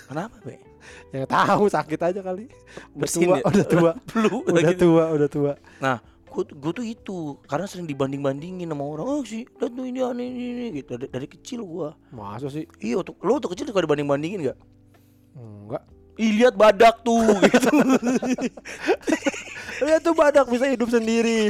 Kenapa be? Yang tahu sakit aja kali. Udah Bersin tua, ya? udah tua. Flu udah tua, udah tua. Nah, gue gue tuh itu karena sering dibanding bandingin sama orang. Oh sih, lihat tuh ini aneh ini, ini gitu. Dari, dari kecil gua. Masa sih? Iya, waktu, lo waktu kecil suka dibanding bandingin gak? Enggak. Ih lihat badak tuh gitu. Lihat tuh badak bisa hidup sendiri.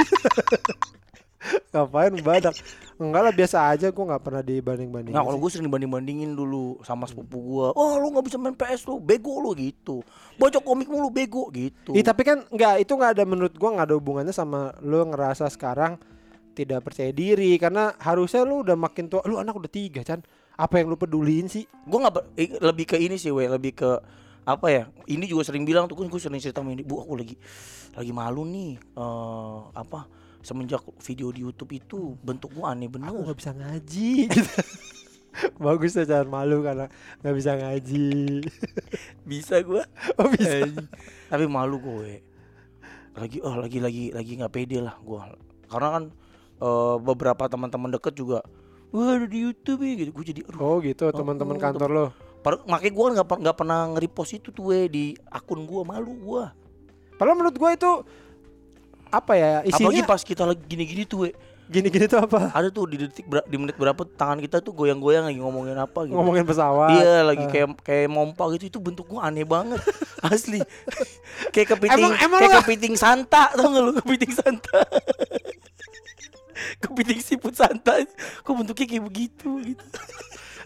Ngapain badak? Enggak lah biasa aja gua nggak pernah dibanding-bandingin. Nah, kalau gue sering dibanding bandingin dulu sama sepupu gua. Oh, lu nggak bisa main PS lu, bego lu gitu. Baca komik mulu bego gitu. Ih, tapi kan enggak itu nggak ada menurut gua nggak ada hubungannya sama lu ngerasa sekarang tidak percaya diri karena harusnya lu udah makin tua lu anak udah tiga kan apa yang lu peduliin sih gue nggak eh, lebih ke ini sih we lebih ke apa ya ini juga sering bilang tuh gue sering cerita sama ini bu aku lagi lagi malu nih eh apa semenjak video di YouTube itu bentuk gue aneh bener. Aku nggak bisa ngaji. Gitu bagus ya jangan malu karena nggak bisa ngaji. Bisa gue oh bisa. Tapi malu gue lagi oh lagi lagi lagi nggak pede lah gue karena kan eh, beberapa teman-teman deket juga wah ada di YouTube ya gitu. Gue jadi oh gitu teman-teman oh, kantor lo? Makanya gue nggak nggak pernah nge-repost itu tuh we di akun gue malu gue padahal menurut gua itu apa ya apalagi isinya pas kita lagi gini-gini tuh we. Gini-gini tuh apa? Ada tuh di detik ber- di menit berapa tangan kita tuh goyang-goyang lagi ngomongin apa gitu. Ngomongin pesawat. Iya lagi Ah. kayak kayak mompa gitu. Itu bentuk gua aneh banget. Asli. Kayak kepiting Emang- emang kayak kepiting santa. Tau gak lu kepiting santa? Kepiting siput santa. Kok bentuknya kayak begitu gitu.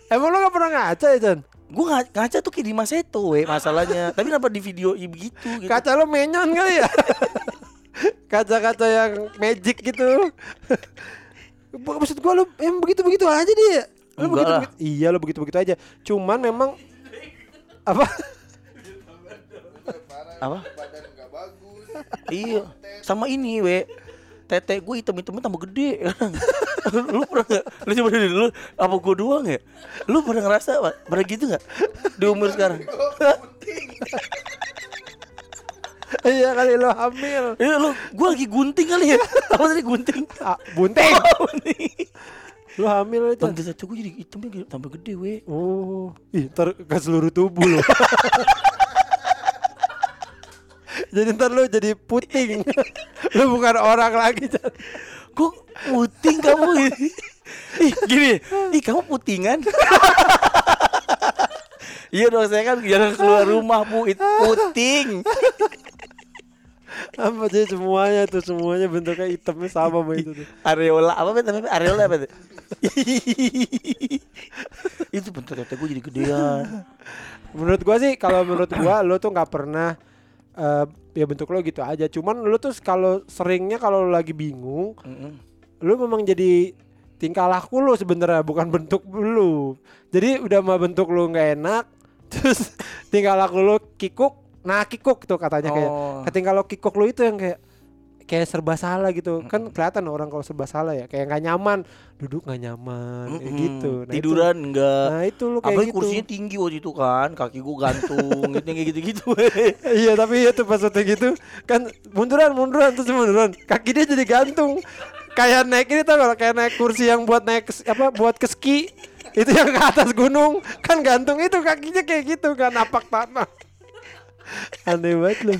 Emang lo gak pernah ngaca ya Chan gua nga- ngaca tuh kayak di Maseto we masalahnya. Tapi kenapa di video begitu gitu? Kaca lo menyon kali ya kaca-kaca yang magic gitu. Maksud gua lo emang begitu-begitu aja dia. Lo Enggak lah. begitu, iya lo begitu-begitu aja. Cuman memang apa? Apa? Iya sama ini we. Tete gue hitam-hitamnya tambah gede. Lu pernah gak lu coba dulu lu apa gue doang ya? Lu pernah ngerasa Pak? pernah gitu gak di umur sekarang iya kali lo hamil. Iya lu gue lagi gunting kali ya? Apa tadi gunting? Ah, bunting gunting. Lo hamil itu. Bang tete gue jadi hitamnya tambah gede we. Oh. Ih ntar ke seluruh tubuh lo. Jadi ntar lo jadi puting. Lo bukan orang lagi kok puting kamu. Ini ih gini. Ih kamu putingan? Iya dong saya kan jangan keluar rumah bu. Itu puting apa sih semuanya tuh semuanya bentuknya hitamnya sama sama itu tuh. Areola apa bet namanya? Areola apa tuh? Itu bentuk tete gue jadi gedean. Menurut gua sih kalau menurut gua lo tuh nggak pernah eh, ya bentuk lo gitu aja. Cuman lo tuh kalau seringnya kalau lagi bingung Mm-mm. lo memang jadi tingkah laku lo sebenarnya bukan bentuk lo. Jadi udah mah bentuk lo nggak enak terus tingkah laku lo kikuk nah kikuk tuh katanya kayak. Oh. ketika lo kikuk lo itu yang kayak kayak serba salah gitu. Kan kelihatan orang kalau serba salah ya. Kayak nggak nyaman. Duduk nggak nyaman kayak Mm-mm. gitu. Nah, itu- tiduran enggak nah itu lo kayak apalagi gitu. kursinya tinggi waktu itu kan. Kaki gue gantung gitu kayak gitu gitu iya tapi ya tuh pas waktu gitu. Kan munduran munduran terus munduran. Kaki dia jadi gantung. Kayak naik ini tau gak kayak naik kursi yang buat naik apa buat ke ski. Itu yang ke atas gunung. Kan gantung itu kakinya kayak gitu kan. Napak tanah aneh banget lu.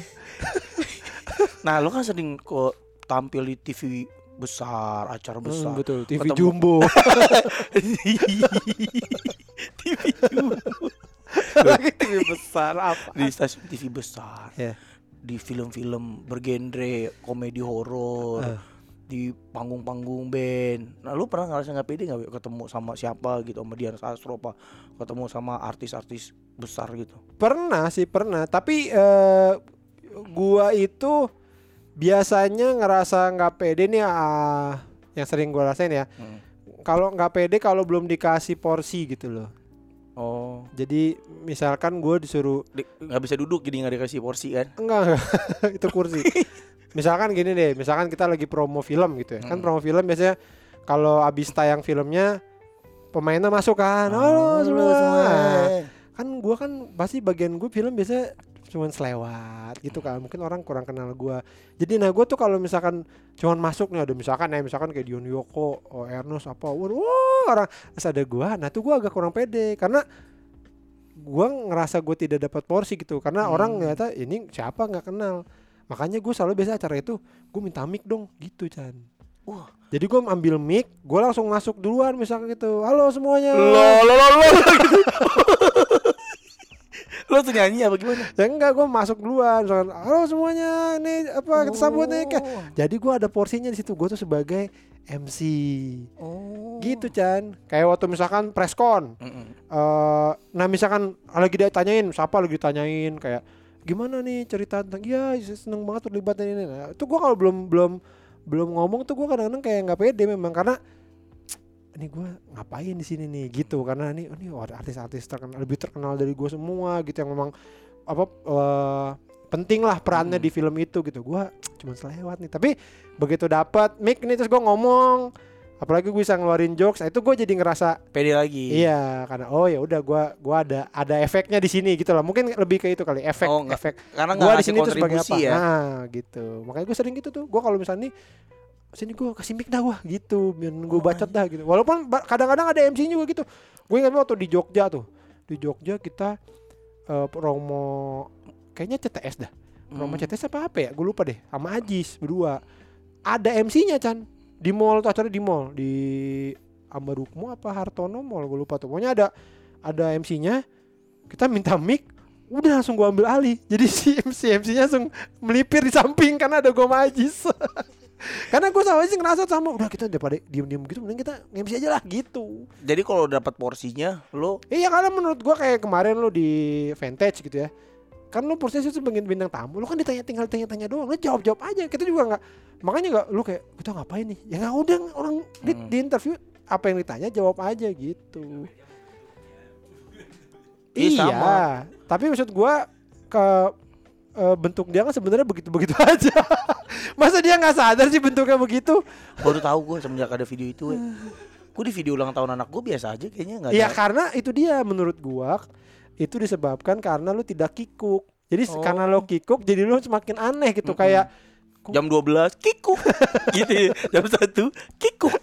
Nah lo kan sering kok tampil di TV besar acara besar. Hmm, betul TV Ketemu- jumbo. TV jumbo. lagi TV besar apa? Di stasiun TV besar. Ya. Di film-film bergenre komedi horor. Eh. Di panggung-panggung band. Nah lu pernah ngerasa nggak pede nggak ketemu sama siapa gitu sama Dian Sastro apa ketemu sama artis-artis besar gitu? pernah sih pernah tapi eh, gua itu biasanya ngerasa nggak pede nih ah, yang sering gua rasain ya Hmm. kalau nggak pede kalau belum dikasih porsi gitu loh Oh, jadi misalkan gue disuruh di- nggak bisa duduk jadi nggak dikasih porsi kan? enggak, enggak itu kursi misalkan gini deh misalkan kita lagi promo film gitu ya. Kan Hmm. promo film biasanya kalau abis tayang filmnya pemainnya masuk kan. Halo semua. kan gua kan pasti bagian gue film biasa cuman selewat gitu kan. Mungkin orang kurang kenal gua. Jadi nah gue tuh kalau misalkan cuman masuk nih ada misalkan ya misalkan kayak Dion Yoko oh Ernest apa wah, orang terus ada gua nah tuh gua agak kurang pede. Karena gua ngerasa gue tidak dapat porsi gitu. Karena Hmm. orang ternyata ini siapa nggak kenal makanya gue selalu biasa acara itu gue minta mic dong gitu Chan Wah, jadi gue ambil mic gue langsung masuk duluan misalkan gitu halo semuanya lo lo lo lo gitu. lo tuh nyanyi apa gimana? ya enggak gue masuk duluan misalkan halo semuanya ini apa kita sambut nih Kak." Oh. jadi gue ada porsinya di situ gue tuh sebagai MC Oh. gitu Chan kayak waktu misalkan preskon Mm-mm. eh nah misalkan lagi ditanyain siapa lagi ditanyain kayak gimana nih cerita tentang iya seneng banget terlibat ini. Nah, itu gue kalau belum belum belum ngomong tuh gue kadang-kadang kayak nggak pede memang karena ini gue ngapain di sini nih? Gitu karena ini ini artis-artis terkenal lebih terkenal dari gue semua gitu yang memang apa eh, penting lah perannya Hmm. di film itu gitu. Gue cuma selewat nih. Tapi begitu dapat mic nih terus gue ngomong apalagi gue bisa ngeluarin jokes nah itu gue jadi ngerasa pede lagi. Iya karena oh ya udah gue gua ada ada efeknya di sini gitu lah mungkin lebih ke itu kali efek Oh, efek. karena gue di sini tuh sebagai apa? ya? Nah gitu. Makanya gue sering gitu tuh. Gue kalau misalnya nih sini gue kasih mic dah wah gitu. Biar gue Oh, bacot dah gitu. Walaupun kadang-kadang ada MC juga gitu. Gue ingat waktu di Jogja tuh. Di Jogja kita eh, promo kayaknya CTS dah. Promo Hmm. CTS apa apa ya? Gue lupa deh. Sama Ajis berdua. Ada MC-nya Chan di mall tuh acara di mall. Di Ambarukmo apa Hartono Mall gue lupa tuh. Pokoknya ada ada MC-nya kita minta mic udah langsung gue ambil alih. Jadi si MC MC-nya langsung melipir di samping karena ada gue sama Ajis karena gue sama Ajis ngerasa sama udah kita daripada diem-diem gitu mending kita MC aja lah gitu. Jadi kalau dapat porsinya lo Iya karena menurut gua kayak kemarin lu di Vantage gitu ya kan lu posisi itu sebagai bintang tamu lu kan ditanya tinggal tanya-tanya doang lu jawab-jawab aja. Kita juga nggak makanya nggak lu kayak kita ngapain nih? Ya nggak udah orang di, Hmm. di interview apa yang ditanya jawab aja gitu. Iya, iya sama. tapi maksud gua ke eh, bentuk dia kan sebenarnya begitu-begitu aja. Masa dia nggak sadar sih bentuknya begitu? Baru tahu gue semenjak ada video itu gue di video ulang tahun anak gue biasa aja kayaknya nggak Iya ada. karena itu dia menurut gua itu disebabkan karena lu tidak kikuk. Jadi Oh. karena lo kikuk jadi lu semakin aneh gitu Mm-mm. kayak jam 12 kikuk gitu ya. jam satu kikuk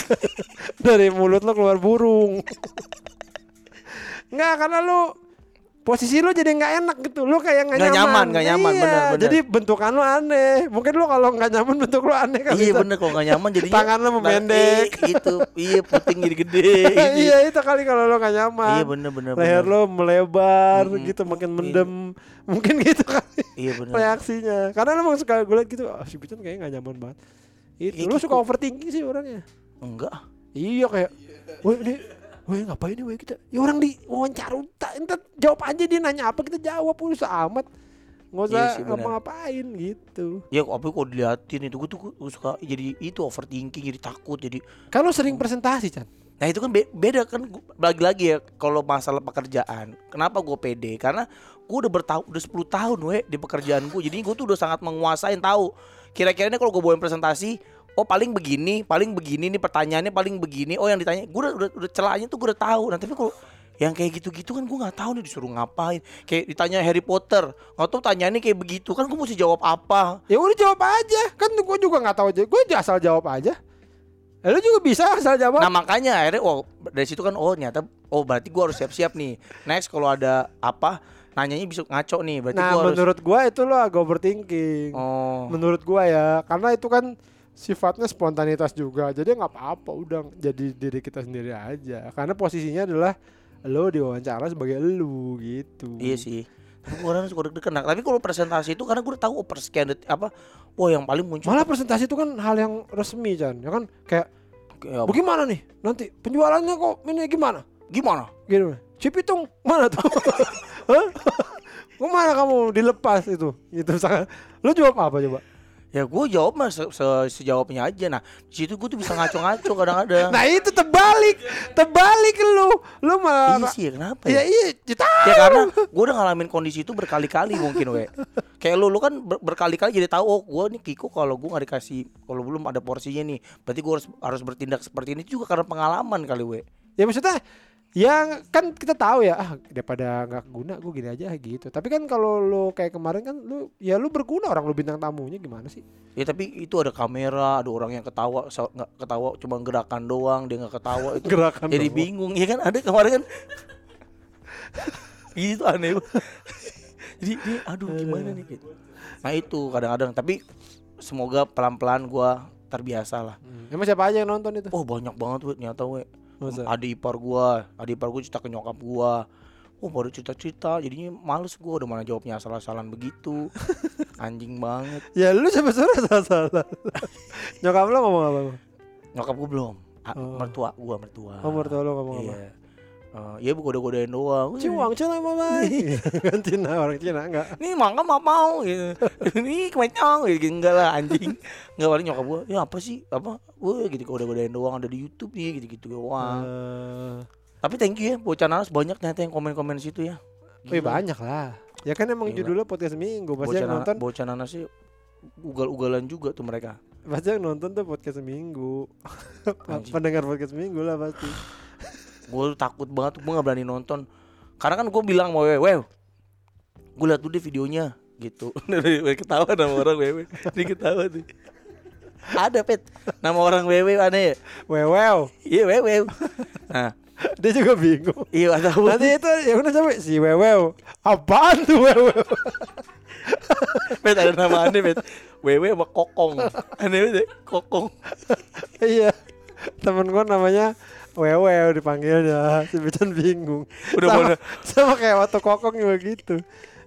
dari mulut lo keluar burung. Enggak karena lu posisi lu jadi nggak enak gitu. Lu kayak nggak Nggak nyaman. nyaman, nggak nyaman, Iya, bener, bener. Jadi bentukan lu aneh. Mungkin lu kalau nggak nyaman bentuk lu aneh kan. iya bener kalau nggak nyaman jadinya Tangan lo memendek. Iya, gitu iya puting jadi gede gitu. iya itu kali kalau lu nggak nyaman. iya bener bener Leher bener. lo melebar Mm-mm. gitu makin Iya. mendem. Mungkin gitu kali. iya bener reaksinya karena emang suka gue liat gitu ah, si Pican kayaknya gak nyaman banget itu Iya, lu gitu. suka overthinking sih orangnya enggak iya kayak woi ini woi ngapain nih woi kita ya orang di wawancara entar jawab aja dia nanya apa kita jawab usah amat nggak usah Iya sih, benar. ngapa-ngapain gitu ya apa kalau diliatin itu gue tuh gua suka jadi itu overthinking jadi takut jadi lu sering presentasi Chan Nah itu kan be- beda kan lagi-lagi ya kalau masalah pekerjaan. Kenapa gue pede? Karena gue udah bertahun udah 10 tahun we di pekerjaan gue. Jadi gue tuh udah sangat menguasain tahu. Kira-kira ini kalau gue bawain presentasi, oh paling begini, paling begini nih pertanyaannya paling begini. Oh yang ditanya, gue udah udah, udah celahnya tuh gue udah tahu. Nah tapi kalau yang kayak gitu-gitu kan gue nggak tahu nih disuruh ngapain. Kayak ditanya Harry Potter, nggak tahu tanyaannya kayak begitu kan gue mesti jawab apa? ya udah jawab aja kan gue juga nggak tahu aja gue asal jawab aja Eh, lu juga bisa asal jawab Nah makanya akhirnya oh dari situ kan oh ternyata oh berarti gua harus siap-siap nih. Next kalau ada apa nanyanya bisa ngaco nih berarti nah gua harus menurut gua itu lo agak overthinking oh menurut gua ya karena itu kan sifatnya spontanitas juga. Jadi nggak apa-apa udah jadi diri kita sendiri aja. Karena posisinya adalah lo diwawancara sebagai lu gitu. Iya sih. Orang suka deg-degan. Nah, tapi kalau presentasi itu karena udah tahu persekian detik apa wah yang paling muncul malah presentasi itu kan hal yang resmi Chan. Ya kan? Kayak apa? bagaimana nih? Nanti penjualannya kok ini gimana? Gimana? gitu si pitung mana tuh? Hah? Ke mana kamu dilepas itu? Gitu misalkan. Lu jawab apa coba Ya gua jawab mah se se- sejawabnya aja. Nah, di situ gua tuh bisa ngaco-ngaco kadang-kadang. nah itu terbalik terbalik lu lu malah iya sih, ya, kenapa ya ya? iya kita Ya karena gue udah ngalamin kondisi itu berkali-kali mungkin we. Kayak lu lu kan ber- berkali-kali jadi tahu oh gue nih Kiko kalau gue nggak dikasih kalau belum ada porsinya nih berarti gue harus harus bertindak seperti ini juga karena pengalaman kali we. ya maksudnya yang kan kita tahu ya ah daripada nggak guna gue gini aja gitu tapi kan kalau lu kayak kemarin kan lu ya lu berguna orang lu bintang tamunya gimana sih Ya tapi itu ada kamera, ada orang yang ketawa so- nggak ketawa cuma gerakan doang dia nggak ketawa itu gerakan jadi doang. bingung ya kan ada kemarin kan gitu aneh jadi dia aduh gimana nih gitu. Nah itu kadang-kadang tapi semoga pelan-pelan gue terbiasa lah. Hmm. emang siapa aja yang nonton itu Oh banyak banget we ternyata we. Masa? Adik ipar gua, adik ipar gua cerita ke nyokap gua. Oh baru cerita-cerita, jadinya males gua udah mana jawabnya asal-asalan begitu. Anjing banget. ya lu sampai sore salah nyokap lu ngomong apa Nyokap gua belum. Oh. Mertua gua, mertua. oh mertua lu ngomong apa Iya. Eh, ya goda-godain doang. Ciwang Cina mama. kan Cina orang Cina enggak. Nih mangga mau mau gitu. Ini kemencong gitu enggak lah anjing. Enggak paling nyokap gua. Ya apa sih? Apa? Wah gitu goda-godain doang ada di YouTube nih gitu-gitu doang. Eh, Tapi thank you ya bocah nanas banyak ternyata yang komen-komen situ ya. Wih Gila. banyak lah. Ya kan emang Gila. judulnya podcast minggu. Pasti yang nonton, bocah nanas sih ugal-ugalan juga tuh mereka. pasti yang nonton tuh podcast minggu. Pendengar podcast minggu lah pasti. Gue takut banget, gue gak berani nonton. Karena kan gue bilang mau wewe, wew, gue liat tuh deh videonya gitu. Ketawa nama orang wewe, dia ketawa tuh. Ada pet, nama orang wewe aneh ya. Wewew. Iya wewe. Nah, Dia juga bingung. iya tahu. Nanti itu yang udah sampai si Wewew. Apaan tuh Wewew? Pet ada nama aneh pet. Wewe sama kokong. Aneh banget ya, kokong. iya. Temen gua namanya Wewew dipanggilnya. Si Bican bingung. Udah sama, sama kayak waktu kokong juga gitu.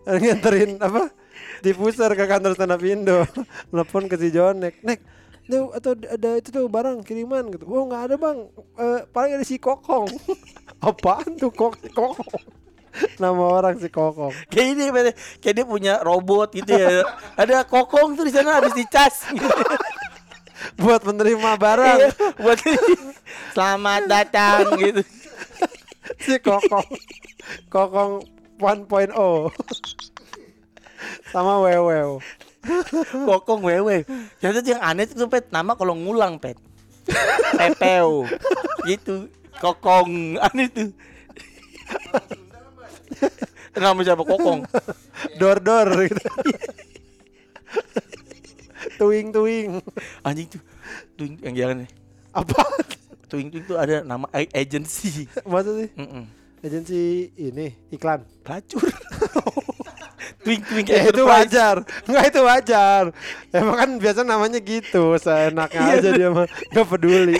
Nganterin apa? Diffuser ke kantor stand up Indo. Telepon ke si Jonek. Nek, Nek, atau ada itu tuh barang kiriman gitu. Oh nggak ada bang. Eh, paling ada si kokong. Apaan tuh kok kokong? Nama orang si kokong. Kayak ini kayak dia punya robot gitu ya. Ada kokong tuh di sana habis dicas. Gitu. Buat menerima barang. Iya, buat selamat datang gitu. si kokong kokong 1.0 sama wewew Kokong wewe. Ternyata yang aneh itu pet nama kalau ngulang pet. Pepeo. gitu. Kokong aneh tuh. Nama siapa kokong? dor dor gitu tuing tuing Anjing tuh. Tuh yang jangan nih. apa Tuing tuing tuh ada nama agency. masa sih Mm-mm. agensi ini iklan Pelacur. tuing tuing ya itu wajar nggak itu wajar emang kan biasa namanya gitu seenaknya Iya. aja dia mah nggak peduli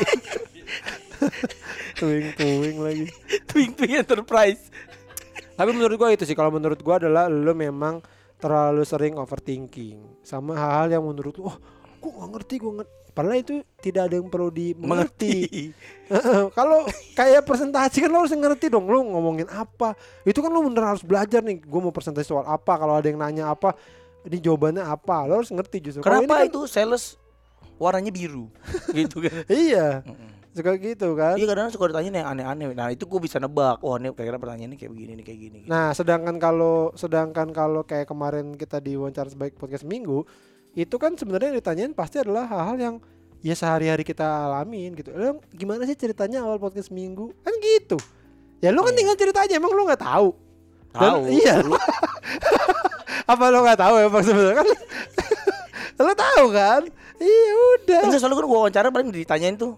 tuing tuing lagi Tuing tuing enterprise. Tapi menurut gua itu sih kalau menurut gua adalah lo memang terlalu sering overthinking sama hal-hal yang menurut lu, oh, gua nggak ngerti, gua ngerti. Padahal itu tidak ada yang perlu dimengerti. Mengerti. kalau kayak presentasi kan lo harus ngerti dong lo ngomongin apa. Itu kan lo bener harus belajar nih. Gua mau presentasi soal apa. Kalau ada yang nanya apa, ini jawabannya apa. Lo harus ngerti justru. Kenapa ini kan- itu sales warnanya biru? gitu kan. Iya, suka gitu kan. Iya kadang suka ditanya yang aneh-aneh. Nah itu gue bisa nebak. Oh ini kira-kira pertanyaannya kayak begini nih kayak gini. gitu. Nah, sedangkan kalau sedangkan kalau kayak kemarin kita di wawancara sebaik podcast minggu, itu kan sebenarnya yang ditanyain pasti adalah hal-hal yang ya sehari-hari kita alamin gitu. Lo gimana sih ceritanya awal podcast minggu? Kan gitu. Ya lu kan Iya. tinggal cerita aja, emang lu nggak tahu. Tahu. iya. Lu- Apa lu nggak tahu emang sebenarnya kan? lu tahu kan? Iya udah. Enggak soalnya kan gue wawancara paling ditanyain tuh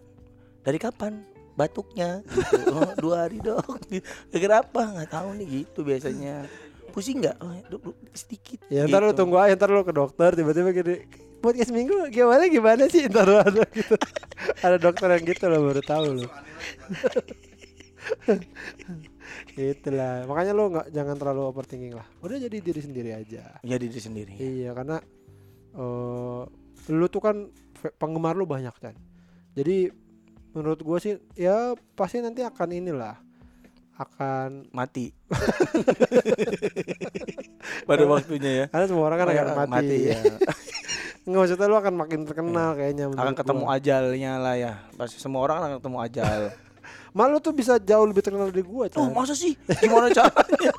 dari kapan batuknya gitu. oh, dua hari dok gara apa nggak tahu nih gitu biasanya pusing nggak? Oh, sedikit. Ya ntar lu gitu. tunggu aja, ntar lu ke dokter tiba-tiba gini podcast minggu gimana gimana sih? Ntar lu ada gitu. Ada dokter yang gitu lo baru tahu lo itulah. Makanya lo nggak jangan terlalu overthinking lah. Udah jadi diri sendiri aja. Ya diri sendiri iya karena eh lu tuh kan penggemar lu banyak kan jadi menurut gua sih ya pasti nanti akan inilah akan mati. Pada waktunya ya. Karena semua orang kan akan ya, mati, mati, ya. Nggak maksudnya lu akan makin terkenal kayaknya akan ketemu gua. ajalnya lah ya. Pasti semua orang akan ketemu ajal. Malu tuh bisa jauh lebih terkenal dari gua, oh masa sih? Gimana caranya?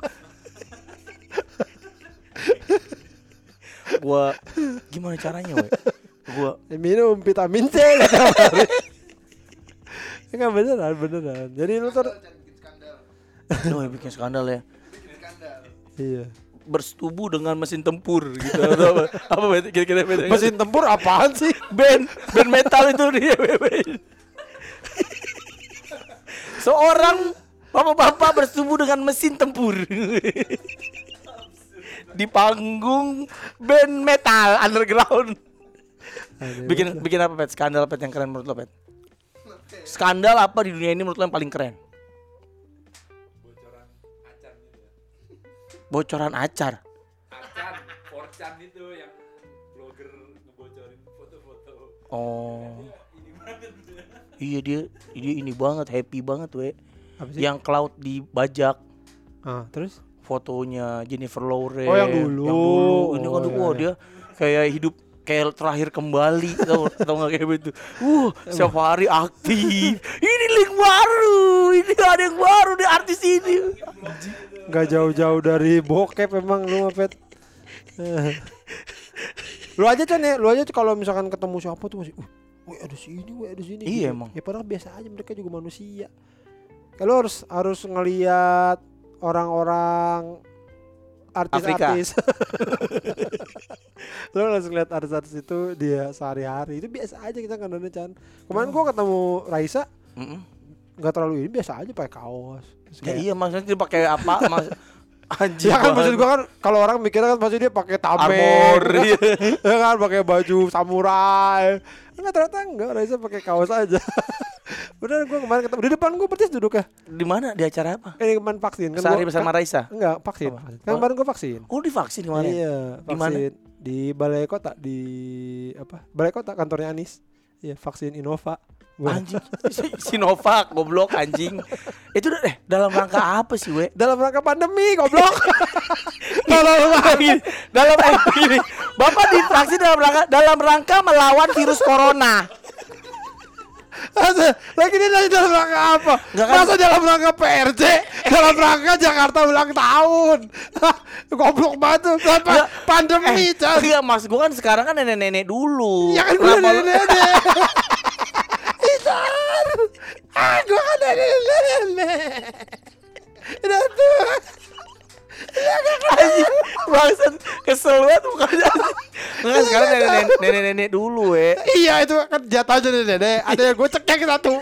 Gua gimana caranya we gua Minum vitamin C Enggak beneran, beneran. Jadi lu tuh Lu yang bikin skandal ya. Iya. bersetubuh dengan mesin tempur gitu. Atau apa? Apa beda- kira-kira beda Mesin tempur apaan sih? band. Band metal itu dia seorang bapak-bapak bersetubuh dengan mesin tempur. Di panggung band metal underground. Bikin bikin apa pet? Skandal pet yang keren menurut lo pet? Skandal apa di dunia ini menurut lo yang paling keren bocoran acar Acan, Forchan itu yang blogger ngebocorin foto-foto. oh Ini banget. iya dia dia ini banget happy banget we? Yang cloud dibajak Ah, terus? fotonya Jennifer Lawrence. Oh, yang dulu. Yang dulu. Ini kan Oh, iya, wah iya. dia kayak hidup kayak terakhir kembali tau tau nggak kayak begitu. Uh, setiap hari aktif. ini link baru. Ini ada yang baru di artis ini. Gak jauh-jauh dari bokep emang lu ngepet. lu aja Chan ya, lu aja kalau misalkan ketemu siapa tuh masih, uh, weh ada sini, weh ada sini. Iya, emang. Ya padahal biasa aja mereka juga manusia. Kalau harus harus ngelihat orang-orang artis-artis. lu harus ngeliat artis-artis itu dia sehari-hari itu biasa aja kita kan Chan. Kemarin gua ketemu Raisa nggak terlalu ini biasa aja pakai kaos. Ya kayak- iya maksudnya dia pakai apa? Mas anjing. Ya kan maksud gua kan kalau orang mikirnya kan pasti dia pakai tameng, Armor, iya. ya kan pakai baju samurai. Enggak ternyata enggak, Raisa pakai kaos aja. Bener gua kemarin ketemu di depan gua persis duduk ya. Di mana? Di acara apa? Ini kemarin vaksin kan. Sehari bersama kan, Raisa. Enggak, vaksin. Oh, Kan kemarin gua vaksin. Oh, divaksin kemarin. Iya, Di mana? vaksin di Balai Kota di apa? Balai Kota kantornya Anis. Iya, vaksin Innova. Anjing. Si- Sinovac goblok anjing. Itu eh dalam rangka apa sih, we? Dalam rangka pandemi, goblok. Dalam gini, dalam eh, gini. Bapak divaksin dalam rangka dalam rangka melawan virus corona. Lagi ini lagi dalam rangka apa? Nggak kan- Masa dalam rangka PRJ? dalam rangka Jakarta ulang tahun? Goblok banget tuh. Kenapa? Nggak. Pandemi, Chan. Iya, mas gue kan sekarang kan nenek-nenek dulu. Ya kan gue nenek-nenek. Gue kan. Udah tua. Anjing, bangsat kesel banget mukanya. Enggak sekarang nenek-nenek nenek-nenek dulu, we. Iya itu kan jatahnya nenek-nenek. Ada yang gue cekek satu.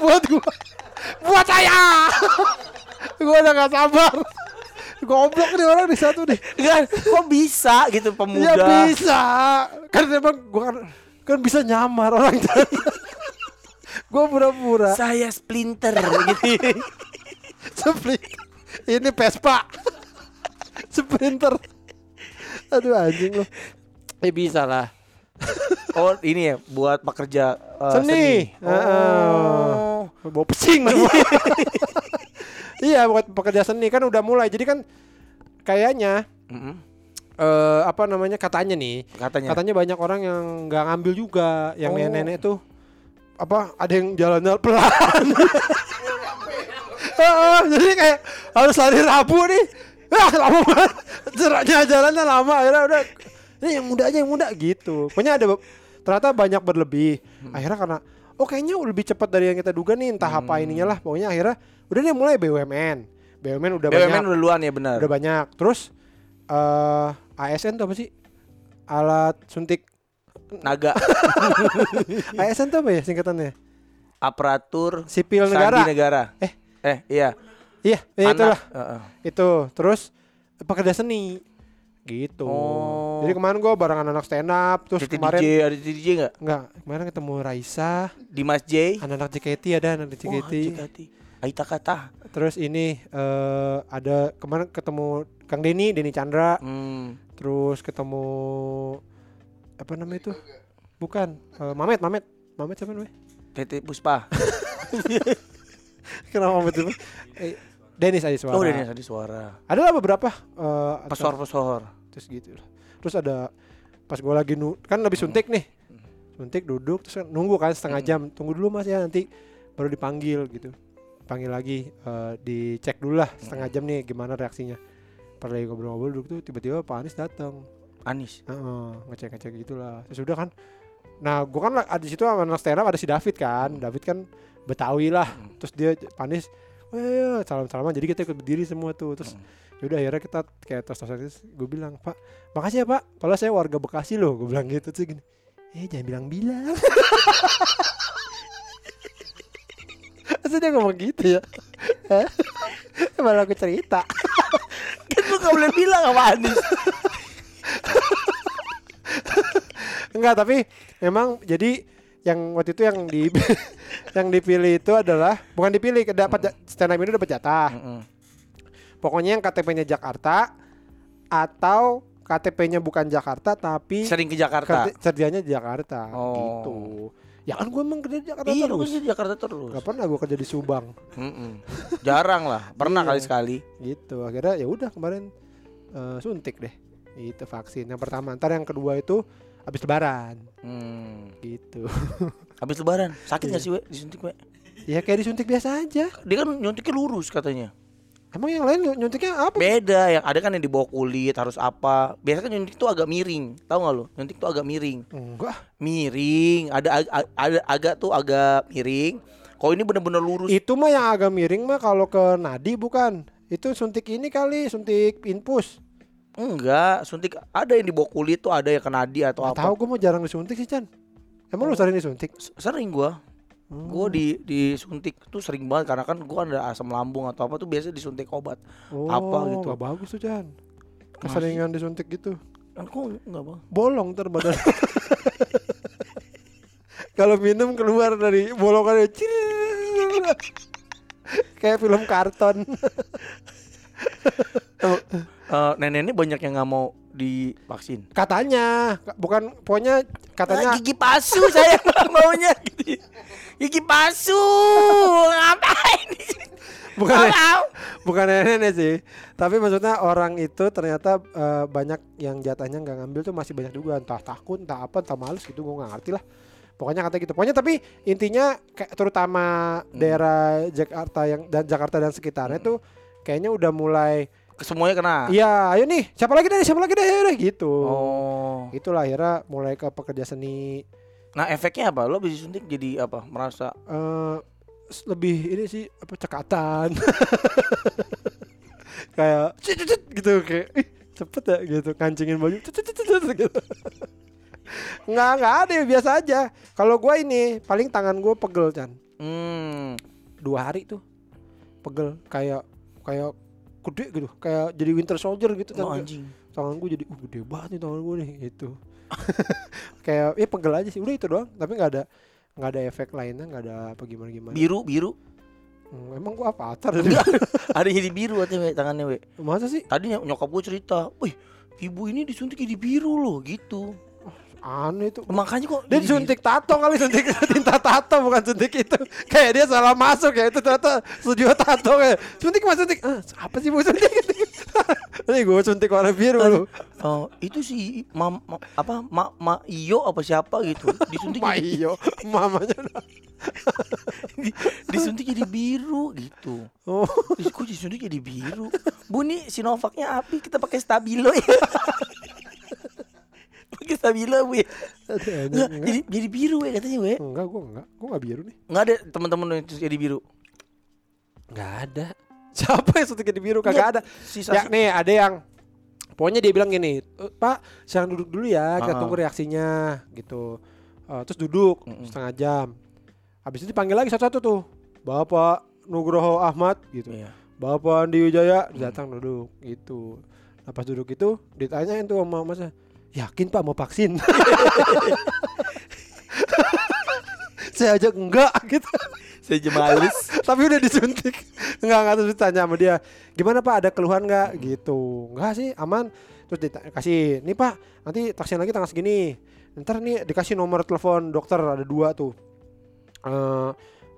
Buat gue. Buat saya. gue udah gak sabar. Goblok nih orang di satu nih. Enggak, kok bisa gitu Ya pemuda. bisa. Kan emang gua kan kan bisa nyamar orang tadi. Gua pura-pura Saya splinter gitu. split. Ini Vespa. Sprinter. Aduh anjing lu. Eh bisa lah. Oh, ini ya buat pekerja eh, Seni. Oh. Bawa pesing. Iya buat pekerja seni kan udah mulai. Jadi kan kayaknya Mm-mm. eh apa namanya katanya nih Katanya. Katanya banyak orang yang nggak ngambil juga, yang Oh. nenek-nenek tuh apa ada yang jalannya pelan. Jadi kayak harus lari rabu nih. Ah, lama banget. Jaraknya jalannya lama akhirnya udah ini yang muda aja yang muda gitu. Pokoknya ada ternyata banyak berlebih. Akhirnya karena oh kayaknya lebih cepat dari yang kita duga nih entah apa Hmm. ininya lah. Pokoknya akhirnya udah deh mulai BUMN. BUMN udah BUMN banyak udah duluan ya benar. udah banyak terus eh ASN tuh apa sih alat suntik Naga ASN tuh apa ya singkatannya aparatur sipil sandi negara negara. Eh. eh iya. iya ya Anak. itulah Heeh. itu terus pekerja seni gitu Oh. jadi kemarin gua bareng anak stand up terus Titi kemarin DJ ada DJ enggak? enggak kemarin ketemu Raisa Dimas J. anak-anak JKT ada anak Wah, JKT JKT. Aita kata. terus ini eh ada kemarin ketemu Kang Denny Denny Chandra Hmm. terus ketemu apa namanya itu bukan eh, Mamet Mamet Mamet siapa namanya Titi Puspa. Kenapa Mamet itu? Eh, Dennis aja suara. Oh, Dennis ada suara. Ada lah beberapa eh, Pesor-pesor. terus gitu lah. Terus ada pas gue lagi nu kan habis suntik nih. Suntik duduk terus kan nunggu kan setengah jam. Tunggu dulu Mas ya nanti baru dipanggil gitu. Panggil lagi eh, dicek dulu lah setengah jam nih gimana reaksinya. Pas lagi ngobrol-ngobrol duduk tuh tiba-tiba Pak Anies datang. Anis. Heeh, ngecek-ngecek gitulah. Terus udah kan. Nah, gua kan ada di situ sama anak stand up ada si David kan. David kan Betawi lah. Terus dia panis, "Wah, salam-salaman." Jadi kita ikut berdiri semua tuh. Terus yaudah akhirnya kita kayak tos tosan gue bilang, "Pak, makasih ya, Pak. Padahal saya warga Bekasi loh." Gue bilang gitu sih gini. Eh, jangan bilang-bilang. Masa dia ngomong gitu ya? Hah? Malah aku cerita. Kan lu gak boleh bilang sama Anis. Enggak, tapi memang jadi yang waktu itu yang di yang dipilih itu adalah bukan dipilih dapat ja- stand up ini dapat jatah. Mm-mm. Pokoknya yang KTP-nya Jakarta atau KTP-nya bukan Jakarta tapi Sering ke Jakarta. kerja- kerjanya di Jakarta Oh. gitu. Ya kan gue emang kerja di Jakarta Iya, lu terus. di Jakarta terus. Gak pernah gue kerja di Subang Mm-mm. Jarang lah, pernah Iya. kali sekali. gitu. Akhirnya ya udah kemarin eh, suntik deh. Itu vaksin. Yang pertama, ntar yang kedua itu habis lebaran Hmm. gitu. Habis lebaran, sakit Iya. gak sih, we? Disuntik, we? ya kayak disuntik biasa aja. Dia kan nyuntiknya lurus katanya. Emang yang lain nyu- nyuntiknya apa? Beda, yang ada kan yang di bawah kulit harus apa. Biasanya kan nyuntik tuh agak miring. Tahu nggak lo? Nyuntik tuh agak miring. Enggak. Miring, ada ag- ada agak tuh agak miring. Kalau ini bener-bener lurus. Itu mah yang agak miring mah kalau ke nadi bukan. Itu suntik ini kali, suntik infus. Enggak, suntik ada yang di bawah kulit tuh ada yang kena nadi atau Gak apa. tahu gue mau jarang disuntik sih Chan. Emang lu sering disuntik? Sering gua. Hmm. Gua di disuntik tuh sering banget karena kan gua ada asam lambung atau apa tuh biasa disuntik obat. Oh, apa gitu. Gak bagus tuh Chan. Keseringan disuntik gitu. Kan kok enggak bang? Bolong ntar badan. Kalau minum keluar dari bolongannya. Kayak film karton. Eh, nenek-nenek banyak yang nggak mau divaksin. Katanya, bukan pokoknya katanya Ah, gigi palsu saya maunya gitu. Gigi palsu. Ngapain? bukan Mau. bukan nenek sih. Tapi maksudnya orang itu ternyata eh, banyak yang jatahnya nggak ngambil tuh masih banyak juga entah takut, entah apa, entah males gitu gue nggak ngerti lah. Pokoknya kata gitu. Pokoknya tapi intinya kayak terutama daerah Jakarta yang dan Jakarta dan sekitarnya tuh kayaknya udah mulai Semuanya kena. Iya, ayo nih, siapa lagi deh, siapa lagi deh, ayo deh, gitu. Oh. Itulah akhirnya mulai ke pekerja seni Nah efeknya apa? Lo bisa suntik jadi apa? Merasa s- lebih ini sih apa cekatan. kayak cet, gitu kayak ih, cepet ya gitu kancingin baju cet, gitu. nggak nggak ada biasa aja. Kalau gua ini paling tangan gua pegel Chan. hmm. Dua hari tuh pegel kayak kayak gede gitu kayak jadi winter soldier gitu Oh, Chan. anjing. tangan gue jadi uh gede banget nih tangan gue nih gitu kayak ya pegel aja sih udah itu doang tapi nggak ada nggak ada efek lainnya nggak ada apa gimana gimana Biru, biru. Hmm, emang gue apa atar Ada jadi biru katanya tangannya we. masa sih Tadi ny- nyokap gue cerita, wih ibu ini disuntik jadi biru loh gitu. Aneh itu. Makanya kok dia suntik tato kali suntik tinta tato bukan suntik itu. Kayak dia salah masuk ya itu ternyata studio tato kayak suntik mas suntik. Ah, apa sih bu suntik? Ini gue suntik warna biru lu. Oh, itu si mam, ma- apa ma, ma iyo apa siapa gitu. Disuntik Ma iyo mamanya. Di- disuntik jadi biru gitu. oh. Kok disuntik jadi biru? Bu nih Sinovacnya api kita pakai stabilo ya. Pakai stabilo bu ya. Jadi jadi biru ya katanya we. enggak gue enggak gue enggak biru nih Nggak ada teman-teman yang jadi biru. Nggak ada. Siapa yang suntik di biru? Kagak ada. Sisa Ya nih ada yang Pokoknya dia bilang gini, "Eh, Pak, jangan duduk dulu ya, kita Ah. tunggu reaksinya gitu. Eh, terus duduk Mm-mm. setengah jam. Habis itu dipanggil lagi satu-satu tuh. Bapak Nugroho Ahmad gitu. Iya. Bapak Andi Wijaya Hmm. datang duduk gitu. Nah, pas duduk itu ditanyain tuh sama masa, yakin Pak mau vaksin? Saya aja enggak gitu. Saya aja males. tapi udah disuntik. Nggak nggak terus ditanya sama dia gimana pak? Ada keluhan nggak gitu. Nggak sih. Aman. Terus dikasih nih pak nanti vaksin lagi tanggal segini. Ntar nih dikasih nomor telepon dokter ada dua tuh. Eh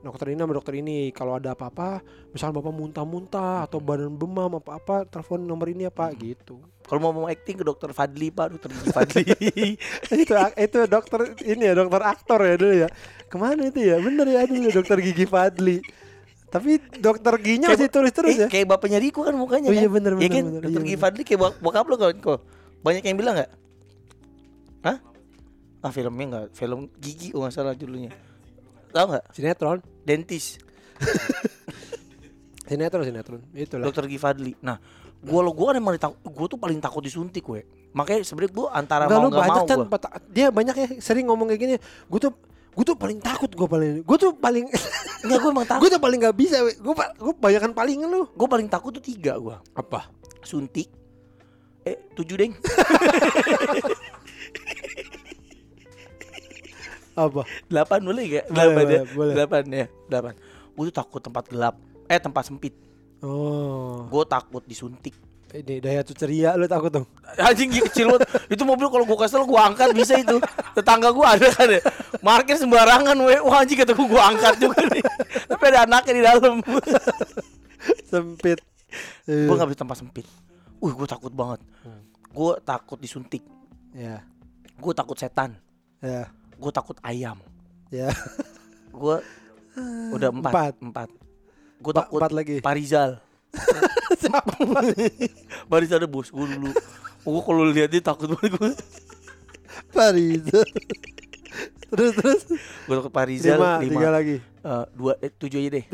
dokter ini sama dokter ini kalau ada apa-apa misalnya bapak muntah-muntah atau badan demam apa-apa telepon nomor ini ya pak gitu Kalau mau mau acting ke dokter Fadli pak, dokter Gigi Fadli. itu itu dokter ini ya dokter aktor ya dulu ya ke mana itu ya bener ya dulu dokter gigi Fadli tapi dokter giginya masih tulis terus Eh, ya kayak bapaknya Riko kan mukanya. Oh iya, kan? bener, Iya bener, kan, bener. dokter Iya, Gigi. Fadli kayak bok- bokap lo kan kok. Banyak yang bilang nggak? Hah? Ah filmnya nggak, film gigi oh nggak salah judulnya. Tahu nggak? sinetron Dentis, sinetron sinetron itulah dokter Gigi Fadli. Nah, gua lo gua kan emang gua tuh paling takut disuntik we. Makanya sebenarnya gua antara Enggak mau nggak banyak mau kan gua. dia banyak ya sering ngomong kayak gini gue tuh gue tuh paling takut gue paling gue tuh paling Enggak, gua emang takut. gue tuh paling nggak bisa gue gue banyakan palingan lu Gua paling takut tuh tiga gua. apa Suntik. Eh, tujuh deng. apa Delapan boleh gak? Boleh, Delapan ya? boleh. Delapan ya? Delapan Gue tuh takut tempat gelap Eh tempat sempit oh Gue takut disuntik ini daya tuh ceria lu takut dong. Anjing dia kecil banget. Itu mobil kalau gua kesel gua angkat bisa itu. Tetangga gua ada kan ya. Parkir sembarangan we. Wah anjing kata gua, gua angkat juga nih. Tapi ada anaknya di dalam. Sempit. gua nggak bisa tempat sempit. Wih, gua takut banget. Gua takut disuntik. Ya. Gua takut setan. Ya. Gua takut ayam. Ya. Gua udah empat. Empat. Empat. Ba- takut empat lagi. Parizal. Parizal ada bos gua dulu. Gua kalau lihat dia takut banget gua. Paris. terus terus. Gua takut Parizal Lima, lima. tiga lagi. Eh, dua eh, tujuh aja deh.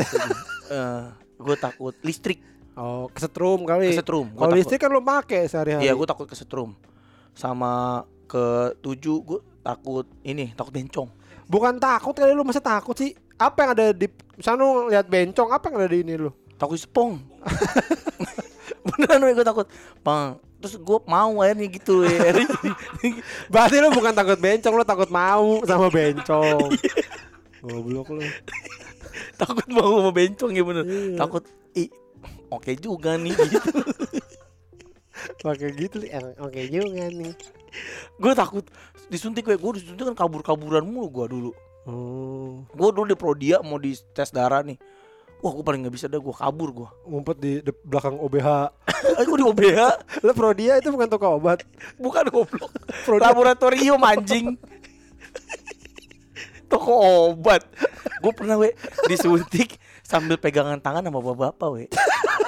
Eh, gue takut listrik Oh, kesetrum kali. kesetrum. Kalau listrik kan lo make sehari-hari. Iya, gue takut kesetrum. Sama ke tujuh gue takut ini takut bencong. Bukan takut kali lu masa takut sih? Apa yang ada di sana lu lihat bencong, apa yang ada di ini lu? Takut sepong. Beneran gue takut. Bang, terus gue mau akhirnya gitu ya. Berarti lu bukan takut bencong, lu takut mau sama bencong. Goblok lu. takut mau sama bencong ya bener. Iya. Takut ih oke juga nih gitu. Pakai gitu oke juga nih. Gue takut disuntik gue, gue disuntik kan kabur-kaburan mulu gue dulu. Oh, Gue dulu di Prodia mau di tes darah nih. Wah, gue paling nggak bisa dah, gue kabur gue. ngumpet di de- belakang OBH. Aku di OBH, Lu Prodia itu bukan toko obat. bukan goblok. Prodia. Laboratorium anjing. Toko obat. Gue pernah we disuntik sambil pegangan tangan sama bapak-bapak we.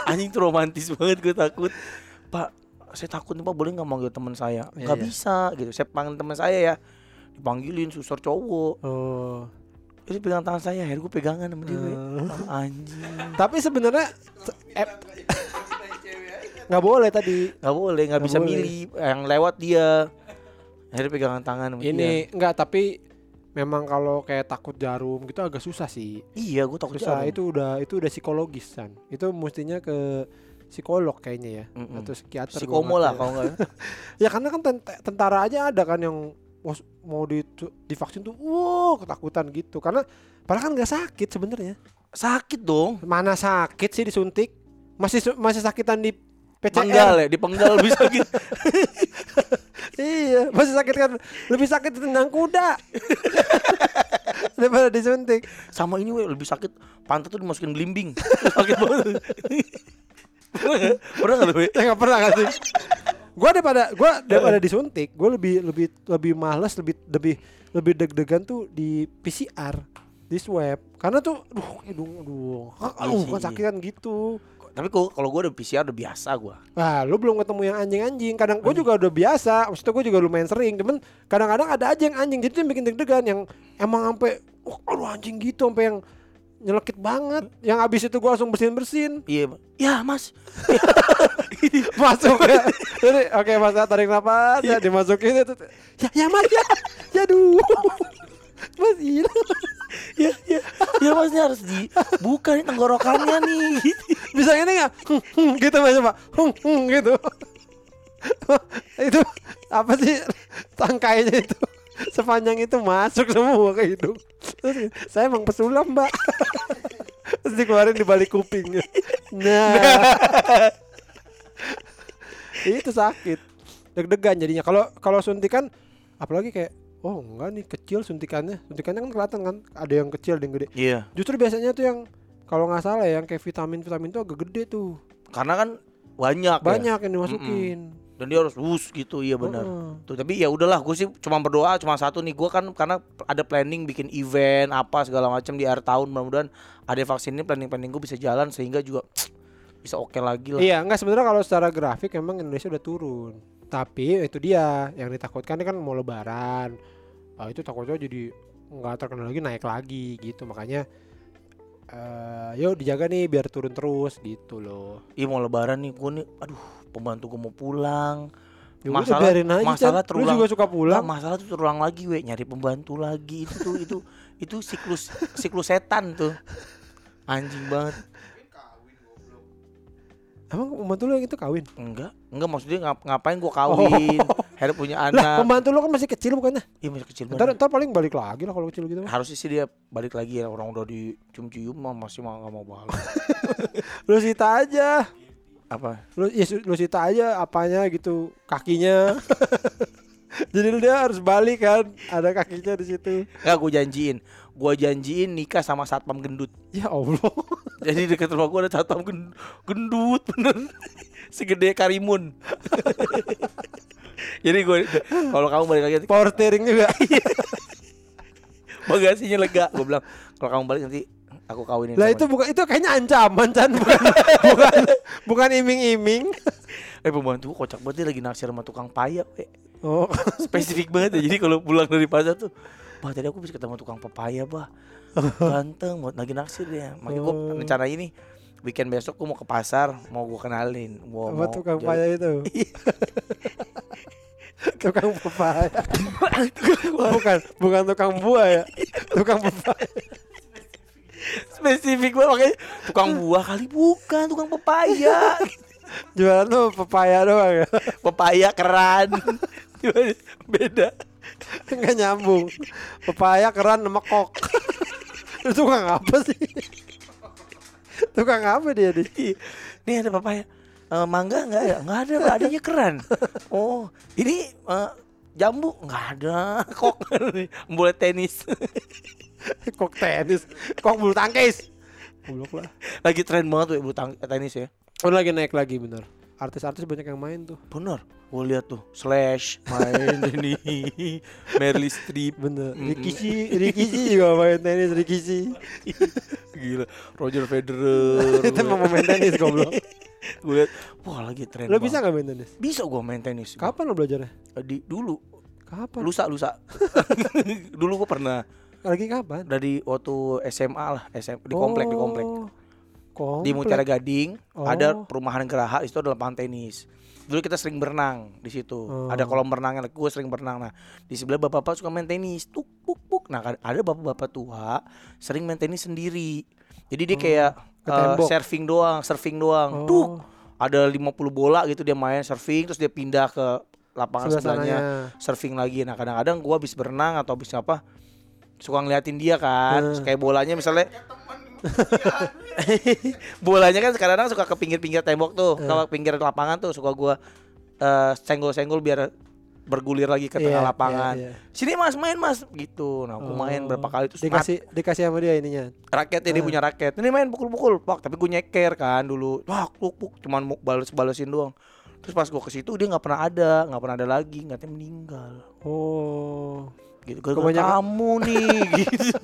Anjing tuh romantis banget gue takut. Pak, saya takut nih pak boleh nggak manggil teman saya? Iya, Nggak iya. bisa gitu. Saya panggil teman saya ya. Dipanggilin suster cowok. Oh. Itu pegang tangan saya, akhirnya gue pegangan sama dia. Eh. Ah, anjing. Tapi sebenarnya se- eh, nggak boleh tadi. Nggak boleh, nggak Nggak bisa boleh. milih yang lewat dia. Akhirnya pegangan tangan sama dia. Ini enggak tapi memang kalau kayak takut jarum gitu agak susah sih. Iya, gue takut Susah jarum. itu udah itu udah psikologis kan. Itu mestinya ke psikolog kayaknya ya Mm-mm. atau psikiater. si gua komo nggak lah kalau nggak. Ya karena kan tent- tentara aja ada kan yang mau, di, divaksin tuh, wow ketakutan gitu. Karena padahal kan nggak sakit sebenarnya. Sakit dong. Mana sakit sih disuntik? Masih masih sakitan di PCR. Penggal ya, di penggal lebih sakit. Iya, masih sakit kan lebih sakit tendang kuda daripada disuntik. Sama ini we, lebih sakit pantat tuh dimasukin belimbing. sakit banget. Pernah nggak? Lu, we? Saya nggak pernah nggak sih. Gue daripada gue daripada disuntik, gue lebih lebih lebih malas, lebih lebih lebih deg-degan tuh di PCR, di swab. Karena tuh, duh, hidung, aduh, aduh, kan sakitan gitu. Tapi kok kalau gue udah PCR udah biasa gue. Wah, lu belum ketemu yang anjing-anjing. Kadang gue juga udah biasa. Maksudnya gue juga lumayan sering. Cuman kadang-kadang ada aja yang anjing. Jadi itu yang bikin deg-degan. Yang emang sampai, wah, aduh anjing gitu. Sampai yang nyelekit banget. Yang abis itu gue langsung bersihin-bersihin. Iya, ya mas. masuk ya. Jadi oke mas tarik nafas ya dimasukin itu. Ya ya mas ya. Ya duh. Mas iya. ya, ya, ya mas ini harus dibuka nih tenggorokannya nih. Bisa ini nggak? Hmm, hmm, gitu mas pak. Hmm, hmm, gitu. itu apa sih tangkainya itu sepanjang itu masuk semua ke hidung. Terus, saya emang pesulap mbak. Terus dikeluarin di balik kupingnya. Nah. itu sakit. Deg-degan jadinya. Kalau kalau suntikan apalagi kayak oh enggak nih kecil suntikannya. Suntikannya kan kelihatan kan ada yang kecil ada yang gede. Iya, Justru biasanya tuh yang kalau nggak salah ya, yang kayak vitamin-vitamin tuh agak gede tuh. karena kan banyak, ya. Banyak yang dimasukin. Dan dia harus wus gitu, iya benar. Heeh. Tuh, tapi ya udahlah, gue sih cuma berdoa cuma satu nih. Gue kan karena ada planning bikin event apa segala macam di akhir tahun. Mudah-mudahan ada vaksin ini planning-planning gue bisa jalan sehingga juga bisa oke lagi lah. Iya, enggak sebenarnya kalau secara grafik emang Indonesia udah turun. Tapi itu dia yang ditakutkan ini kan mau lebaran. Ah, itu takutnya jadi nggak terkenal lagi naik lagi gitu. Makanya eh yuk dijaga nih biar turun terus gitu loh. Iya mau lebaran nih, gue nih, aduh pembantu gue mau pulang. Ya Masalah- biarin aja. masalah. Lu terulang. juga suka Lah, pulang. masalah tuh terulang lagi, we nyari pembantu lagi itu tuh itu itu siklus siklus setan tuh. Anjing banget. Emang pembantu lu yang itu kawin? Enggak, enggak maksudnya ngap- ngapain gue kawin, Harus punya Lah, anak. pembantu lu kan masih kecil bukannya? Iya masih kecil Ntar, ntar paling balik lagi lah kalau kecil gitu. Harusnya sih dia balik lagi ya orang udah dicium-cium mah masih mah nggak mau balik. Lu sita aja. Apa? Lu ya, lu sita aja apanya gitu, kakinya. Jadi dia harus balik kan, ada kakinya di situ. Enggak gue janjiin. Gue janjiin nikah sama satpam gendut. Ya Allah. Jadi dekat rumah gue ada satpam gen- gendut bener. Segede Karimun. Jadi gue kalau kamu balik lagi Power steering juga. bagasinya lega. Gue bilang kalau kamu balik nanti aku kawinin. Lah sama itu bukan itu kayaknya ancaman Chan bukan bukan bukan iming-iming. eh pembantu kocak banget dia lagi naksir sama tukang paya. we. Oh, Spesifik banget ya. Jadi kalau pulang dari pasar tuh, bah tadi aku bisa ketemu tukang pepaya, bah. Ganteng buat lagi naksir dia. Makanya gue Oh. rencana ini weekend besok gue mau ke pasar, mau gue kenalin. Gua apa mau tukang jadi- paya itu? tukang pepaya. bukan bukan tukang buah ya. Tukang pepaya. Spesifik banget makanya tukang buah kali bukan tukang pepaya. Jualan tuh pepaya doang ya. pepaya keran. Beda. Enggak nyambung. Pepaya keran sama kok. Itu tukang apa sih? Tukang apa dia di? Nih ada pepaya. Eh, mangga nggak ada? Nggak ada, Pak. adanya keran. Oh, ini eh, jambu nggak ada. Kok boleh tenis. Kok tenis, kok bulu tangkis. Goblok lah. Lagi tren banget tuh bulu tang- tenis ya. Oh lagi naik lagi bener. Artis-artis banyak yang main tuh. Bener. Gue lihat tuh Slash main ini Meryl Streep Bener. Ricky Shi, Ricky Shi juga main tenis Ricky Shi. Gila Roger Federer Itu mau main tenis goblok. Gue lihat Wah lagi tren Lo bisa nggak main tenis? Bisa gue main tenis Kapan lo belajarnya? Di, Dulu Kapan? Lusa lusa Dulu gue pernah Lagi kapan? Dari waktu SMA lah SM, Di komplek Di komplek Oh, Komplek. Di Mutiara Gading Oh. Ada perumahan Geraha Itu ada lapangan tenis Dulu kita sering berenang di situ. Oh. Ada kolam berenangnya, gue sering berenang. Nah, di sebelah bapak-bapak suka main tenis, tuk puk puk. Nah, kan ada bapak-bapak tua sering main tenis sendiri. Jadi dia kayak ke eh, tembok. surfing doang, surfing doang. Oh. Tuk. Ada 50 bola gitu dia main surfing terus dia pindah ke lapangan Sebelah sebelahnya sananya. surfing lagi. Nah, kadang-kadang gua habis berenang atau habis apa suka ngeliatin dia kan. Terus Kayak bolanya misalnya bolanya kan kadang-kadang suka ke pinggir-pinggir tembok tuh, ke pinggir lapangan tuh suka gua eh, senggol-senggol biar bergulir lagi ke tengah Iya, lapangan. iya, iya. Sini Mas, main Mas gitu. Nah, aku main Oh. berapa kali terus dikasih dikasih sama dia ininya. raketnya dia Eh. punya raket. Ini main pukul-pukul, Pak. Tapi gue nyeker kan dulu. Wah, puk puk cuman mau bales-balesin doang. Terus pas gue ke situ dia nggak pernah ada, nggak pernah ada lagi, nggak meninggal. Oh. Gitu. Kebanyakan- kamu nih gitu.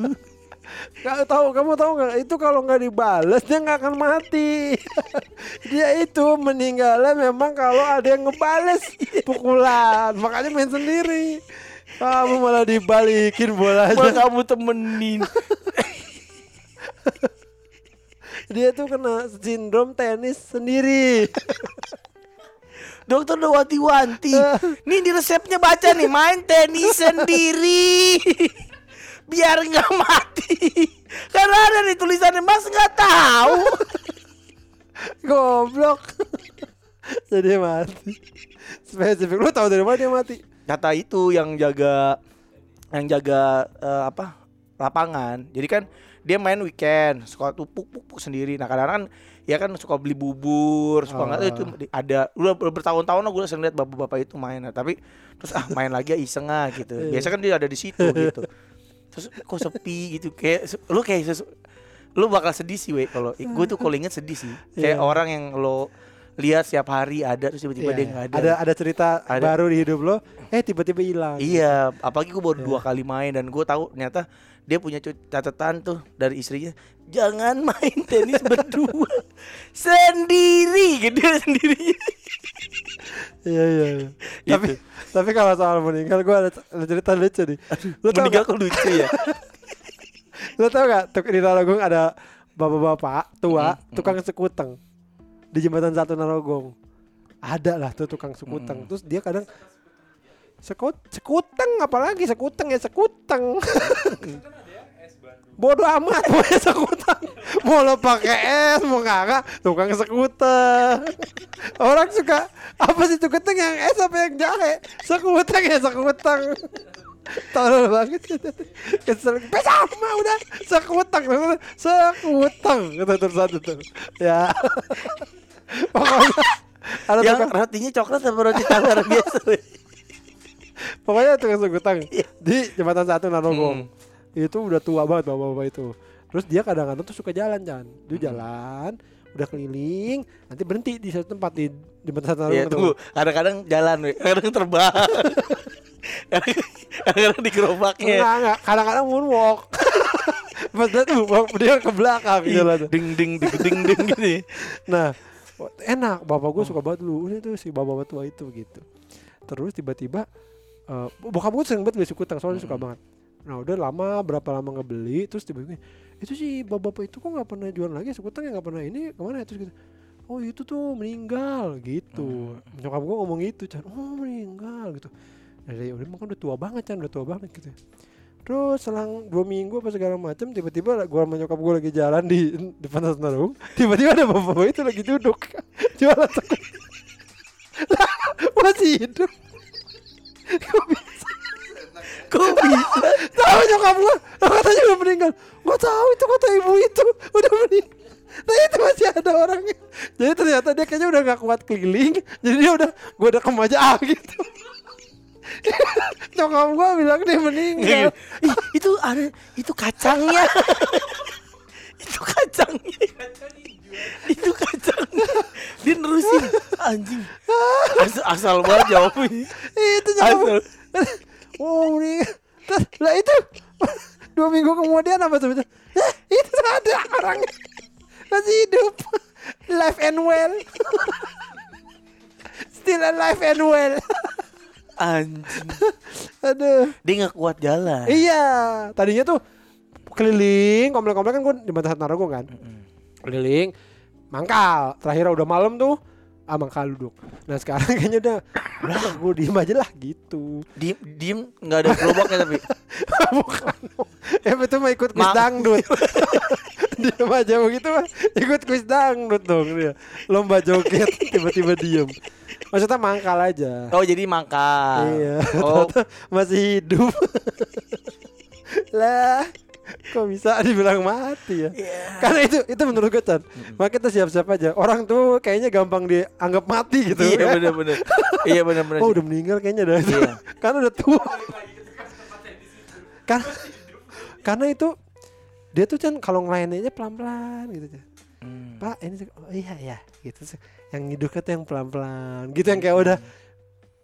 Gak tahu kamu tahu nggak itu kalau nggak dibales dia nggak akan mati. dia itu meninggalnya memang kalau ada yang ngebales pukulan makanya main sendiri. Kamu malah dibalikin Malah bolanya. kamu temenin. Dia tuh kena sindrom tenis sendiri. Dokter udah wanti-wanti. Nih di resepnya baca nih main tenis sendiri. Biar nggak mati. Karena ada nih tulisannya Mas nggak tahu. Goblok. Jadi mati. Spesifik lu tahu dari mana dia mati? Kata itu yang jaga yang jaga eh, apa lapangan. Jadi kan dia main weekend, suka tuh puk puk puk sendiri. Nah kadang-kadang ya kan suka beli bubur, suka nggak tahu itu di- ada udah ber- bertahun-tahun lah gue sering lihat bapak-bapak itu main. Nah, tapi terus ah main lagi ya iseng ah gitu. Biasa kan dia ada di situ gitu. Terus kok sepi gitu kayak lu kayak lu bakal sedih sih we kalau gue tuh kalau inget sedih sih. Kayak Iya. orang yang lo lihat setiap hari ada terus tiba-tiba Iya, dia iya. nggak ada. ada ada cerita Ada. baru di hidup lo, eh tiba-tiba hilang. Iya, apalagi gue baru dua kali main dan gue tahu ternyata dia punya catatan tuh dari istrinya, jangan main tenis berdua sendiri, gitu sendiri. Iya iya. iya. Tapi tapi kalau soal meninggal gue ada, ada cerita lucu nih. Lu Meninggal kok lucu ya. Lu tau gak? Di Narogong ada bapak-bapak tua Mm-mm, tukang sekuteng di jembatan satu Narogong. Ada lah tuh tukang sekuteng. Terus dia kadang sekut sekuteng apalagi sekuteng ya sekuteng. Bodoh amat mau sekuteng. Mau lo pakai es mau kagak tukang sekuteng. Orang suka apa sih sekuteng yang es apa yang jahe? Sekuteng ya sekuteng. Tolol banget Kesel "Eh, Sama udah Sekuteng Sekuteng Itu terus satu tuh Ya pokoknya Yang tukang rotinya coklat sama roti tawar biasa. Pokoknya tukang sekutang Iya. di jembatan satu Narogong Hmm. itu udah tua banget bapak-bapak itu terus dia kadang-kadang tuh suka jalan Hmm. dia jalan udah keliling nanti berhenti di satu tempat di jembatan satu Iya Narogong tunggu, tuh. kadang-kadang jalan, kadang terbang. kadang-kadang di gerobaknya. enggak enggak kadang-kadang moonwalk pas dia tuh dia ke belakang jalan Ding ding ding ding ding gini. Nah, enak. Bapak gue suka banget dulu. Ini tuh si bapak tua itu gitu. Terus tiba-tiba eh bokap gue sering banget beli suku tang soalnya suka Mm-mm. banget. Nah udah lama berapa lama nggak beli terus tiba-tiba itu sih bapak-bapak itu kok nggak pernah jualan lagi suku tang yang nggak pernah ini ke mana ya terus gitu. Oh itu tuh meninggal gitu. Hmm. Nyokap gue ngomong gitu Chan. Oh meninggal gitu. Nah, dia udah makan udah tua banget Chan, udah tua banget gitu. Terus selang dua minggu apa segala macam tiba-tiba gua sama nyokap gue lagi jalan di depan Narung tiba-tiba ada bapak itu lagi duduk jualan masih hidup Kok bisa? tahu nyokap gue katanya udah meninggal. Gue tahu itu kata ibu itu. Udah meninggal. Nah itu masih ada orangnya. Jadi ternyata dia kayaknya udah gak kuat keliling. Jadi dia udah gue udah aja ah gitu. Nyokap gue bilang dia meninggal. Ih, itu ada itu kacangnya. itu kacangnya. Itu kacangnya. Dia nerusin. Anjing. Asal, asal banget jawabnya. itu nyokap Asal. oh meninggal Terus, lah itu. Dua minggu kemudian apa tuh eh, itu ada orangnya masih hidup. Live and well. Still alive and well. Anjing. aduh. Dia nggak kuat jalan. iya. Tadinya tuh keliling komplek-komplek kan gue di Bantahan Narogong kan keliling mangkal. Terakhir udah malam tuh ah mangkal duduk. Nah sekarang kayaknya udah udah gue diem aja lah gitu. Diem, diem nggak ada gerobaknya tapi. bukan. Ya itu mah ikut kuis dangdut. Dia aja begitu mah ikut kuis dangdut dong dia. Lomba joget tiba-tiba diem. Maksudnya mangkal aja. Oh jadi mangkal. iya Oh. masih hidup. Lah kok bisa dibilang mati ya Iya. karena itu itu menurut gue Chan maka kita siap-siap aja orang tuh kayaknya gampang dianggap mati gitu Iya ya. bener-bener. Iya bener-bener. oh udah meninggal kayaknya dah Iya. karena udah tua kan karena itu dia tuh kan kalau ngelayaninnya pelan-pelan gitu Chan. Hmm. Pak ini oh iya ya gitu sih. yang hidupnya tuh yang pelan-pelan gitu yang kayak udah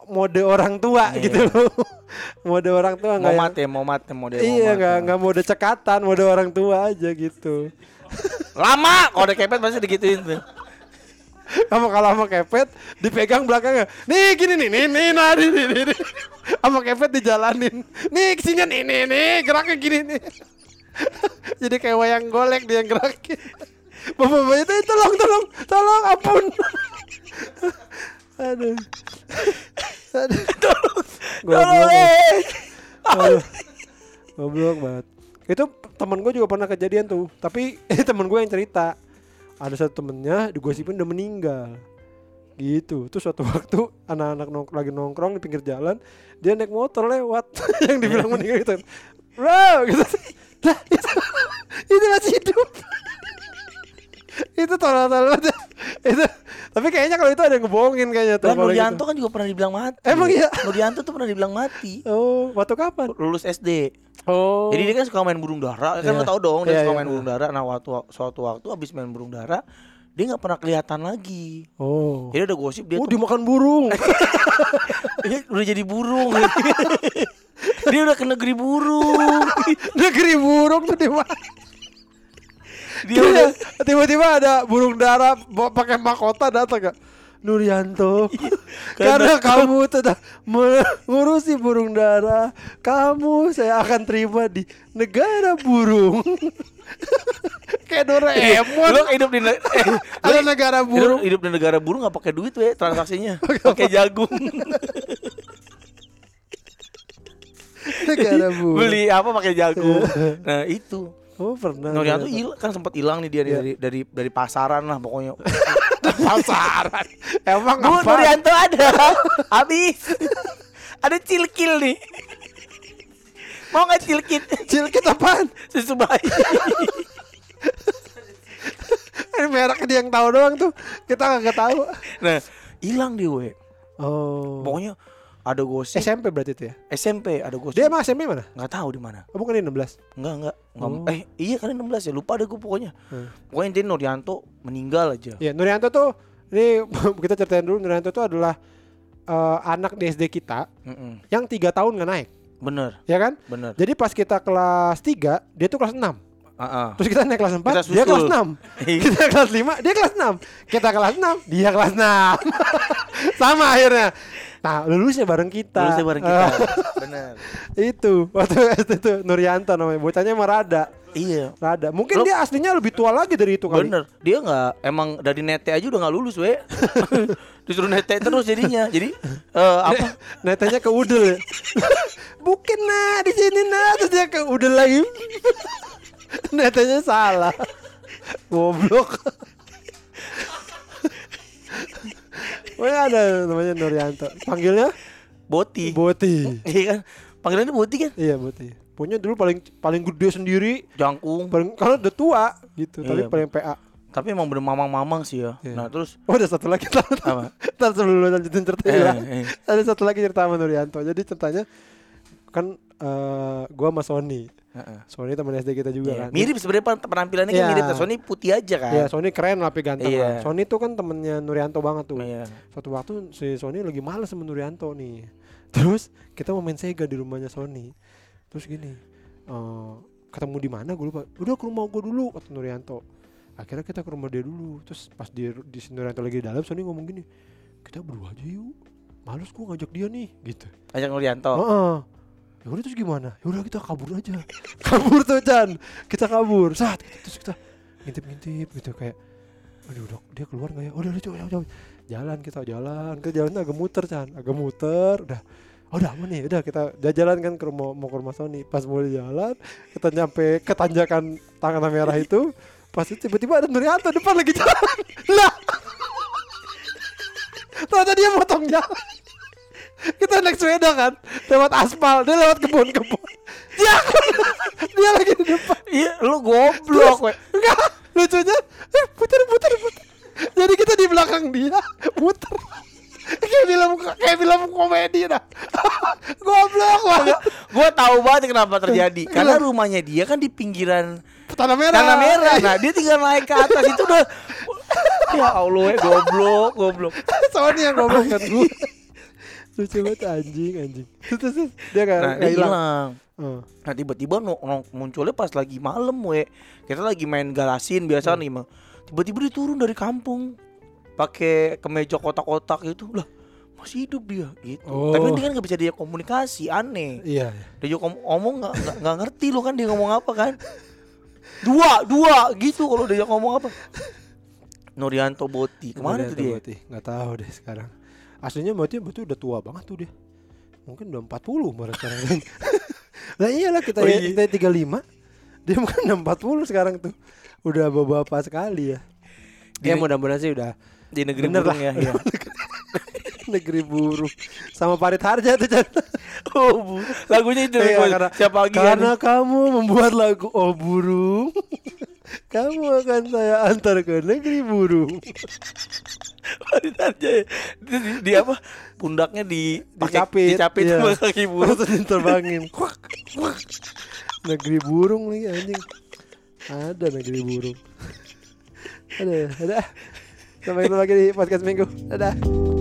mode orang tua Iya. gitu loh. Mode orang tua nggak Momat ya, momat ya, model iya nggak nggak mode cekatan mode orang tua aja gitu. Lama! Kalau udah kepet pasti digituin tuh. kamu kalau sama kepet dipegang belakangnya. Nih gini nih nih nih nah nih nih nih, sama kepet dijalanin. Nih ke sini nih nih nih geraknya gini nih. Jadi kayak wayang golek dia yang gerakin. Bapak-bapak itu "Eh, tolong tolong tolong ampun aduh. Aduh. Goblok. Eh. Aduh. goblok banget. Itu temen gue juga pernah kejadian tuh. Tapi temen gue yang cerita. Ada satu temennya digosipin udah meninggal. Gitu. Terus suatu waktu anak-anak nong lagi nongkrong di pinggir jalan dia naik motor lewat. Yang dibilang meninggal gitu bro gitu. Lah itu, itu masih hidup itu tolol tolol banget. itu tapi kayaknya kalau itu ada yang ngebohongin kayaknya tuh Lah kalau Nuryanto gitu. kan juga pernah dibilang mati. Emang iya? Nuryanto tuh pernah dibilang mati. oh waktu kapan Lulus SD. oh Jadi dia kan suka main burung dara, kan Iya. lo tau dong dia Iya, suka iya. main burung dara. Nah waktu suatu waktu abis main burung dara, dia nggak pernah kelihatan lagi. oh Jadi udah gosip dia oh tuh dimakan burung dia udah jadi burung. dia udah ke negeri burung. negeri burung tuh di mana Dia Iya, tiba-tiba ada burung dara bawa pakai mahkota datang gak Nuryanto karena kamu sudah mengurusi burung dara kamu saya akan terima di negara burung. Kayak Doraemon. Lo hidup di ne- eh, ada negara hidup, burung. hidup di negara burung nggak pakai duit we transaksinya? Pakai jagung. Negara burung. beli apa pakai jagung? Nah itu oh pernah ternyata. hilang kan sempat hilang nih dia nih Iya. dari dari dari pasaran lah pokoknya pasaran emang Bu apa Nuryanto ada habis ada cilkil nih mau nggak cilkit cilkit apaan susu bayi Ini mereknya dia yang tahu doang tuh. Kita kagak tahu. Nah, hilang dia, we. Oh. Pokoknya ada gosip SMP berarti itu ya. SMP ada gosip. Dia emang SMP mana? nggak tahu di mana. Oh, bukan di 16. Enggak, enggak. Oh. Eh, iya kali 16 ya. Lupa deh gue pokoknya. Hmm. Pokoknya intinya Nuryanto meninggal aja. Ya, Nuryanto tuh ini kita ceritain dulu Nuryanto tuh adalah eh, anak di SD kita Mm-mm. yang tiga tahun nggak naik, Bener, ya kan? bener. Jadi pas kita kelas 3, dia tuh kelas 6. Heeh. Terus kita naik kelas 4, Kita dia kelas susul. 6. Kita kelas 5, dia kelas 6. Kita kelas 6, dia kelas 6. Sama akhirnya. Nah, lulusnya bareng kita. Lulusnya bareng kita. Eh, bener. itu waktu itu Nuryanto namanya. Bocahnya mah rada. Iya. Rada. Mungkin Lo- dia aslinya lebih tua lagi dari itu kali. Bener, dia nggak emang dari nete aja udah nggak lulus, we. Disuruh nete terus jadinya. Jadi eh, apa? Netanya ke udel. ya. Bukan nah di sini nah terus dia ke udel lagi. Netanya salah. Goblok. Pokoknya ada namanya Nuryanto. Panggilnya Boti. Boti. Iya kan? Panggilannya Boti kan? Iya Boti. Punya dulu paling paling gede sendiri. Jangkung. Paling kalau udah tua gitu, tapi Iya, paling PA. Tapi emang bener mamang-mamang sih ya. Iya. Nah terus Oh, ada satu lagi apa? Ntar sebelum lu lanjutin cerita Eh, ya. eh. Ada satu lagi cerita sama Nuryanto. Jadi ceritanya kan eh, gua sama Sony. Sony teman SD kita juga Iya. kan. Mirip sebenarnya pen- penampilannya kan Iya. mirip. Sony putih aja kan. Iya, Sony keren tapi ganteng Iya. lah. Sony tuh kan temennya Nuryanto banget tuh. Iya. Suatu waktu si Sony lagi males sama Nuryanto nih. Terus kita mau main Sega di rumahnya Sony. Terus gini, eh, ketemu di mana gue lupa. Udah ke rumah gue dulu kata Nuryanto. Akhirnya kita ke rumah dia dulu. Terus pas di di si Nuryanto lagi di dalam, Sony ngomong gini, kita berdua aja yuk. Males gue ngajak dia nih, gitu. Ajak Nuryanto. Heeh. Ya udah terus gimana? Ya udah kita kabur aja. kabur tuh Chan. Kita kabur. Saat terus kita ngintip-ngintip gitu kayak aduh dok dia keluar nggak ya? Udah udah coba, coba jalan kita jalan. Ke jalan agak muter Chan. Agak muter. Udah. Oh, udah aman nih. Udah kita jalan kan ke rumah mau ke rumah Sony. Pas mau jalan kita nyampe ke tanjakan tangan merah itu. Pas itu tiba-tiba ada Nuryanto depan lagi jalan. Lah. Ternyata dia motong jalan kita naik sepeda kan? Lewat aspal dia lewat kebun-kebun. Dia dia lagi di depan. Iya, lu goblok, we. enggak lucunya eh, putar putar putar. Jadi kita di belakang dia putar. Kayak film kayak film komedi dah. Goblok banget Gua tahu banget kenapa terjadi. Karena rumahnya dia kan di pinggiran tanah merah. Tanah merah. Nah, dia tinggal naik ke atas. Itu udah Ya Allah, goblok, goblok. soalnya goblok. Kan gue lucu banget anjing anjing. Terus, dia kayak Nah, dia hilang. Heeh. Nah tiba-tiba munculnya pas lagi malam we. Kita lagi main galasin biasa nih mah Tiba-tiba dia turun dari kampung. Pakai kemeja kotak-kotak itu Lah masih hidup dia gitu. Oh. Tapi dia kan gak bisa dia komunikasi aneh. Iya Dia juga ngom- ngomong gak, gak, gak ngerti lo kan dia ngomong apa kan. Dua, dua gitu kalau dia ngomong apa. Nuryanto Boti Ke mana tuh dia? Nggak tahu deh sekarang. Aslinya berarti berarti udah tua banget tuh dia. Mungkin udah 40 baru sekarang kan. lah iyalah kita Oh iya. kita 35. Dia mungkin udah 40 sekarang tuh. Udah bapak sekali ya. Ya Di- mudah-mudahan sih udah Di negeri Bener burung lah. ya, iya. negeri burung sama Farid Harja tuh Chan. Oh, bu. Lagunya itu Iya, gua- karena, siapa lagi karena kamu membuat lagu Oh Burung Kamu akan saya antar ke negeri burung Farid Harja ya. Di, di, di apa? Pundaknya di Dicapit dicapit iya. sama kaki burung. Terus diterbangin Kuak, kuak. Negeri burung nih anjing Ada negeri burung Ada, ada Sampai ketemu lagi di podcast minggu. Dadah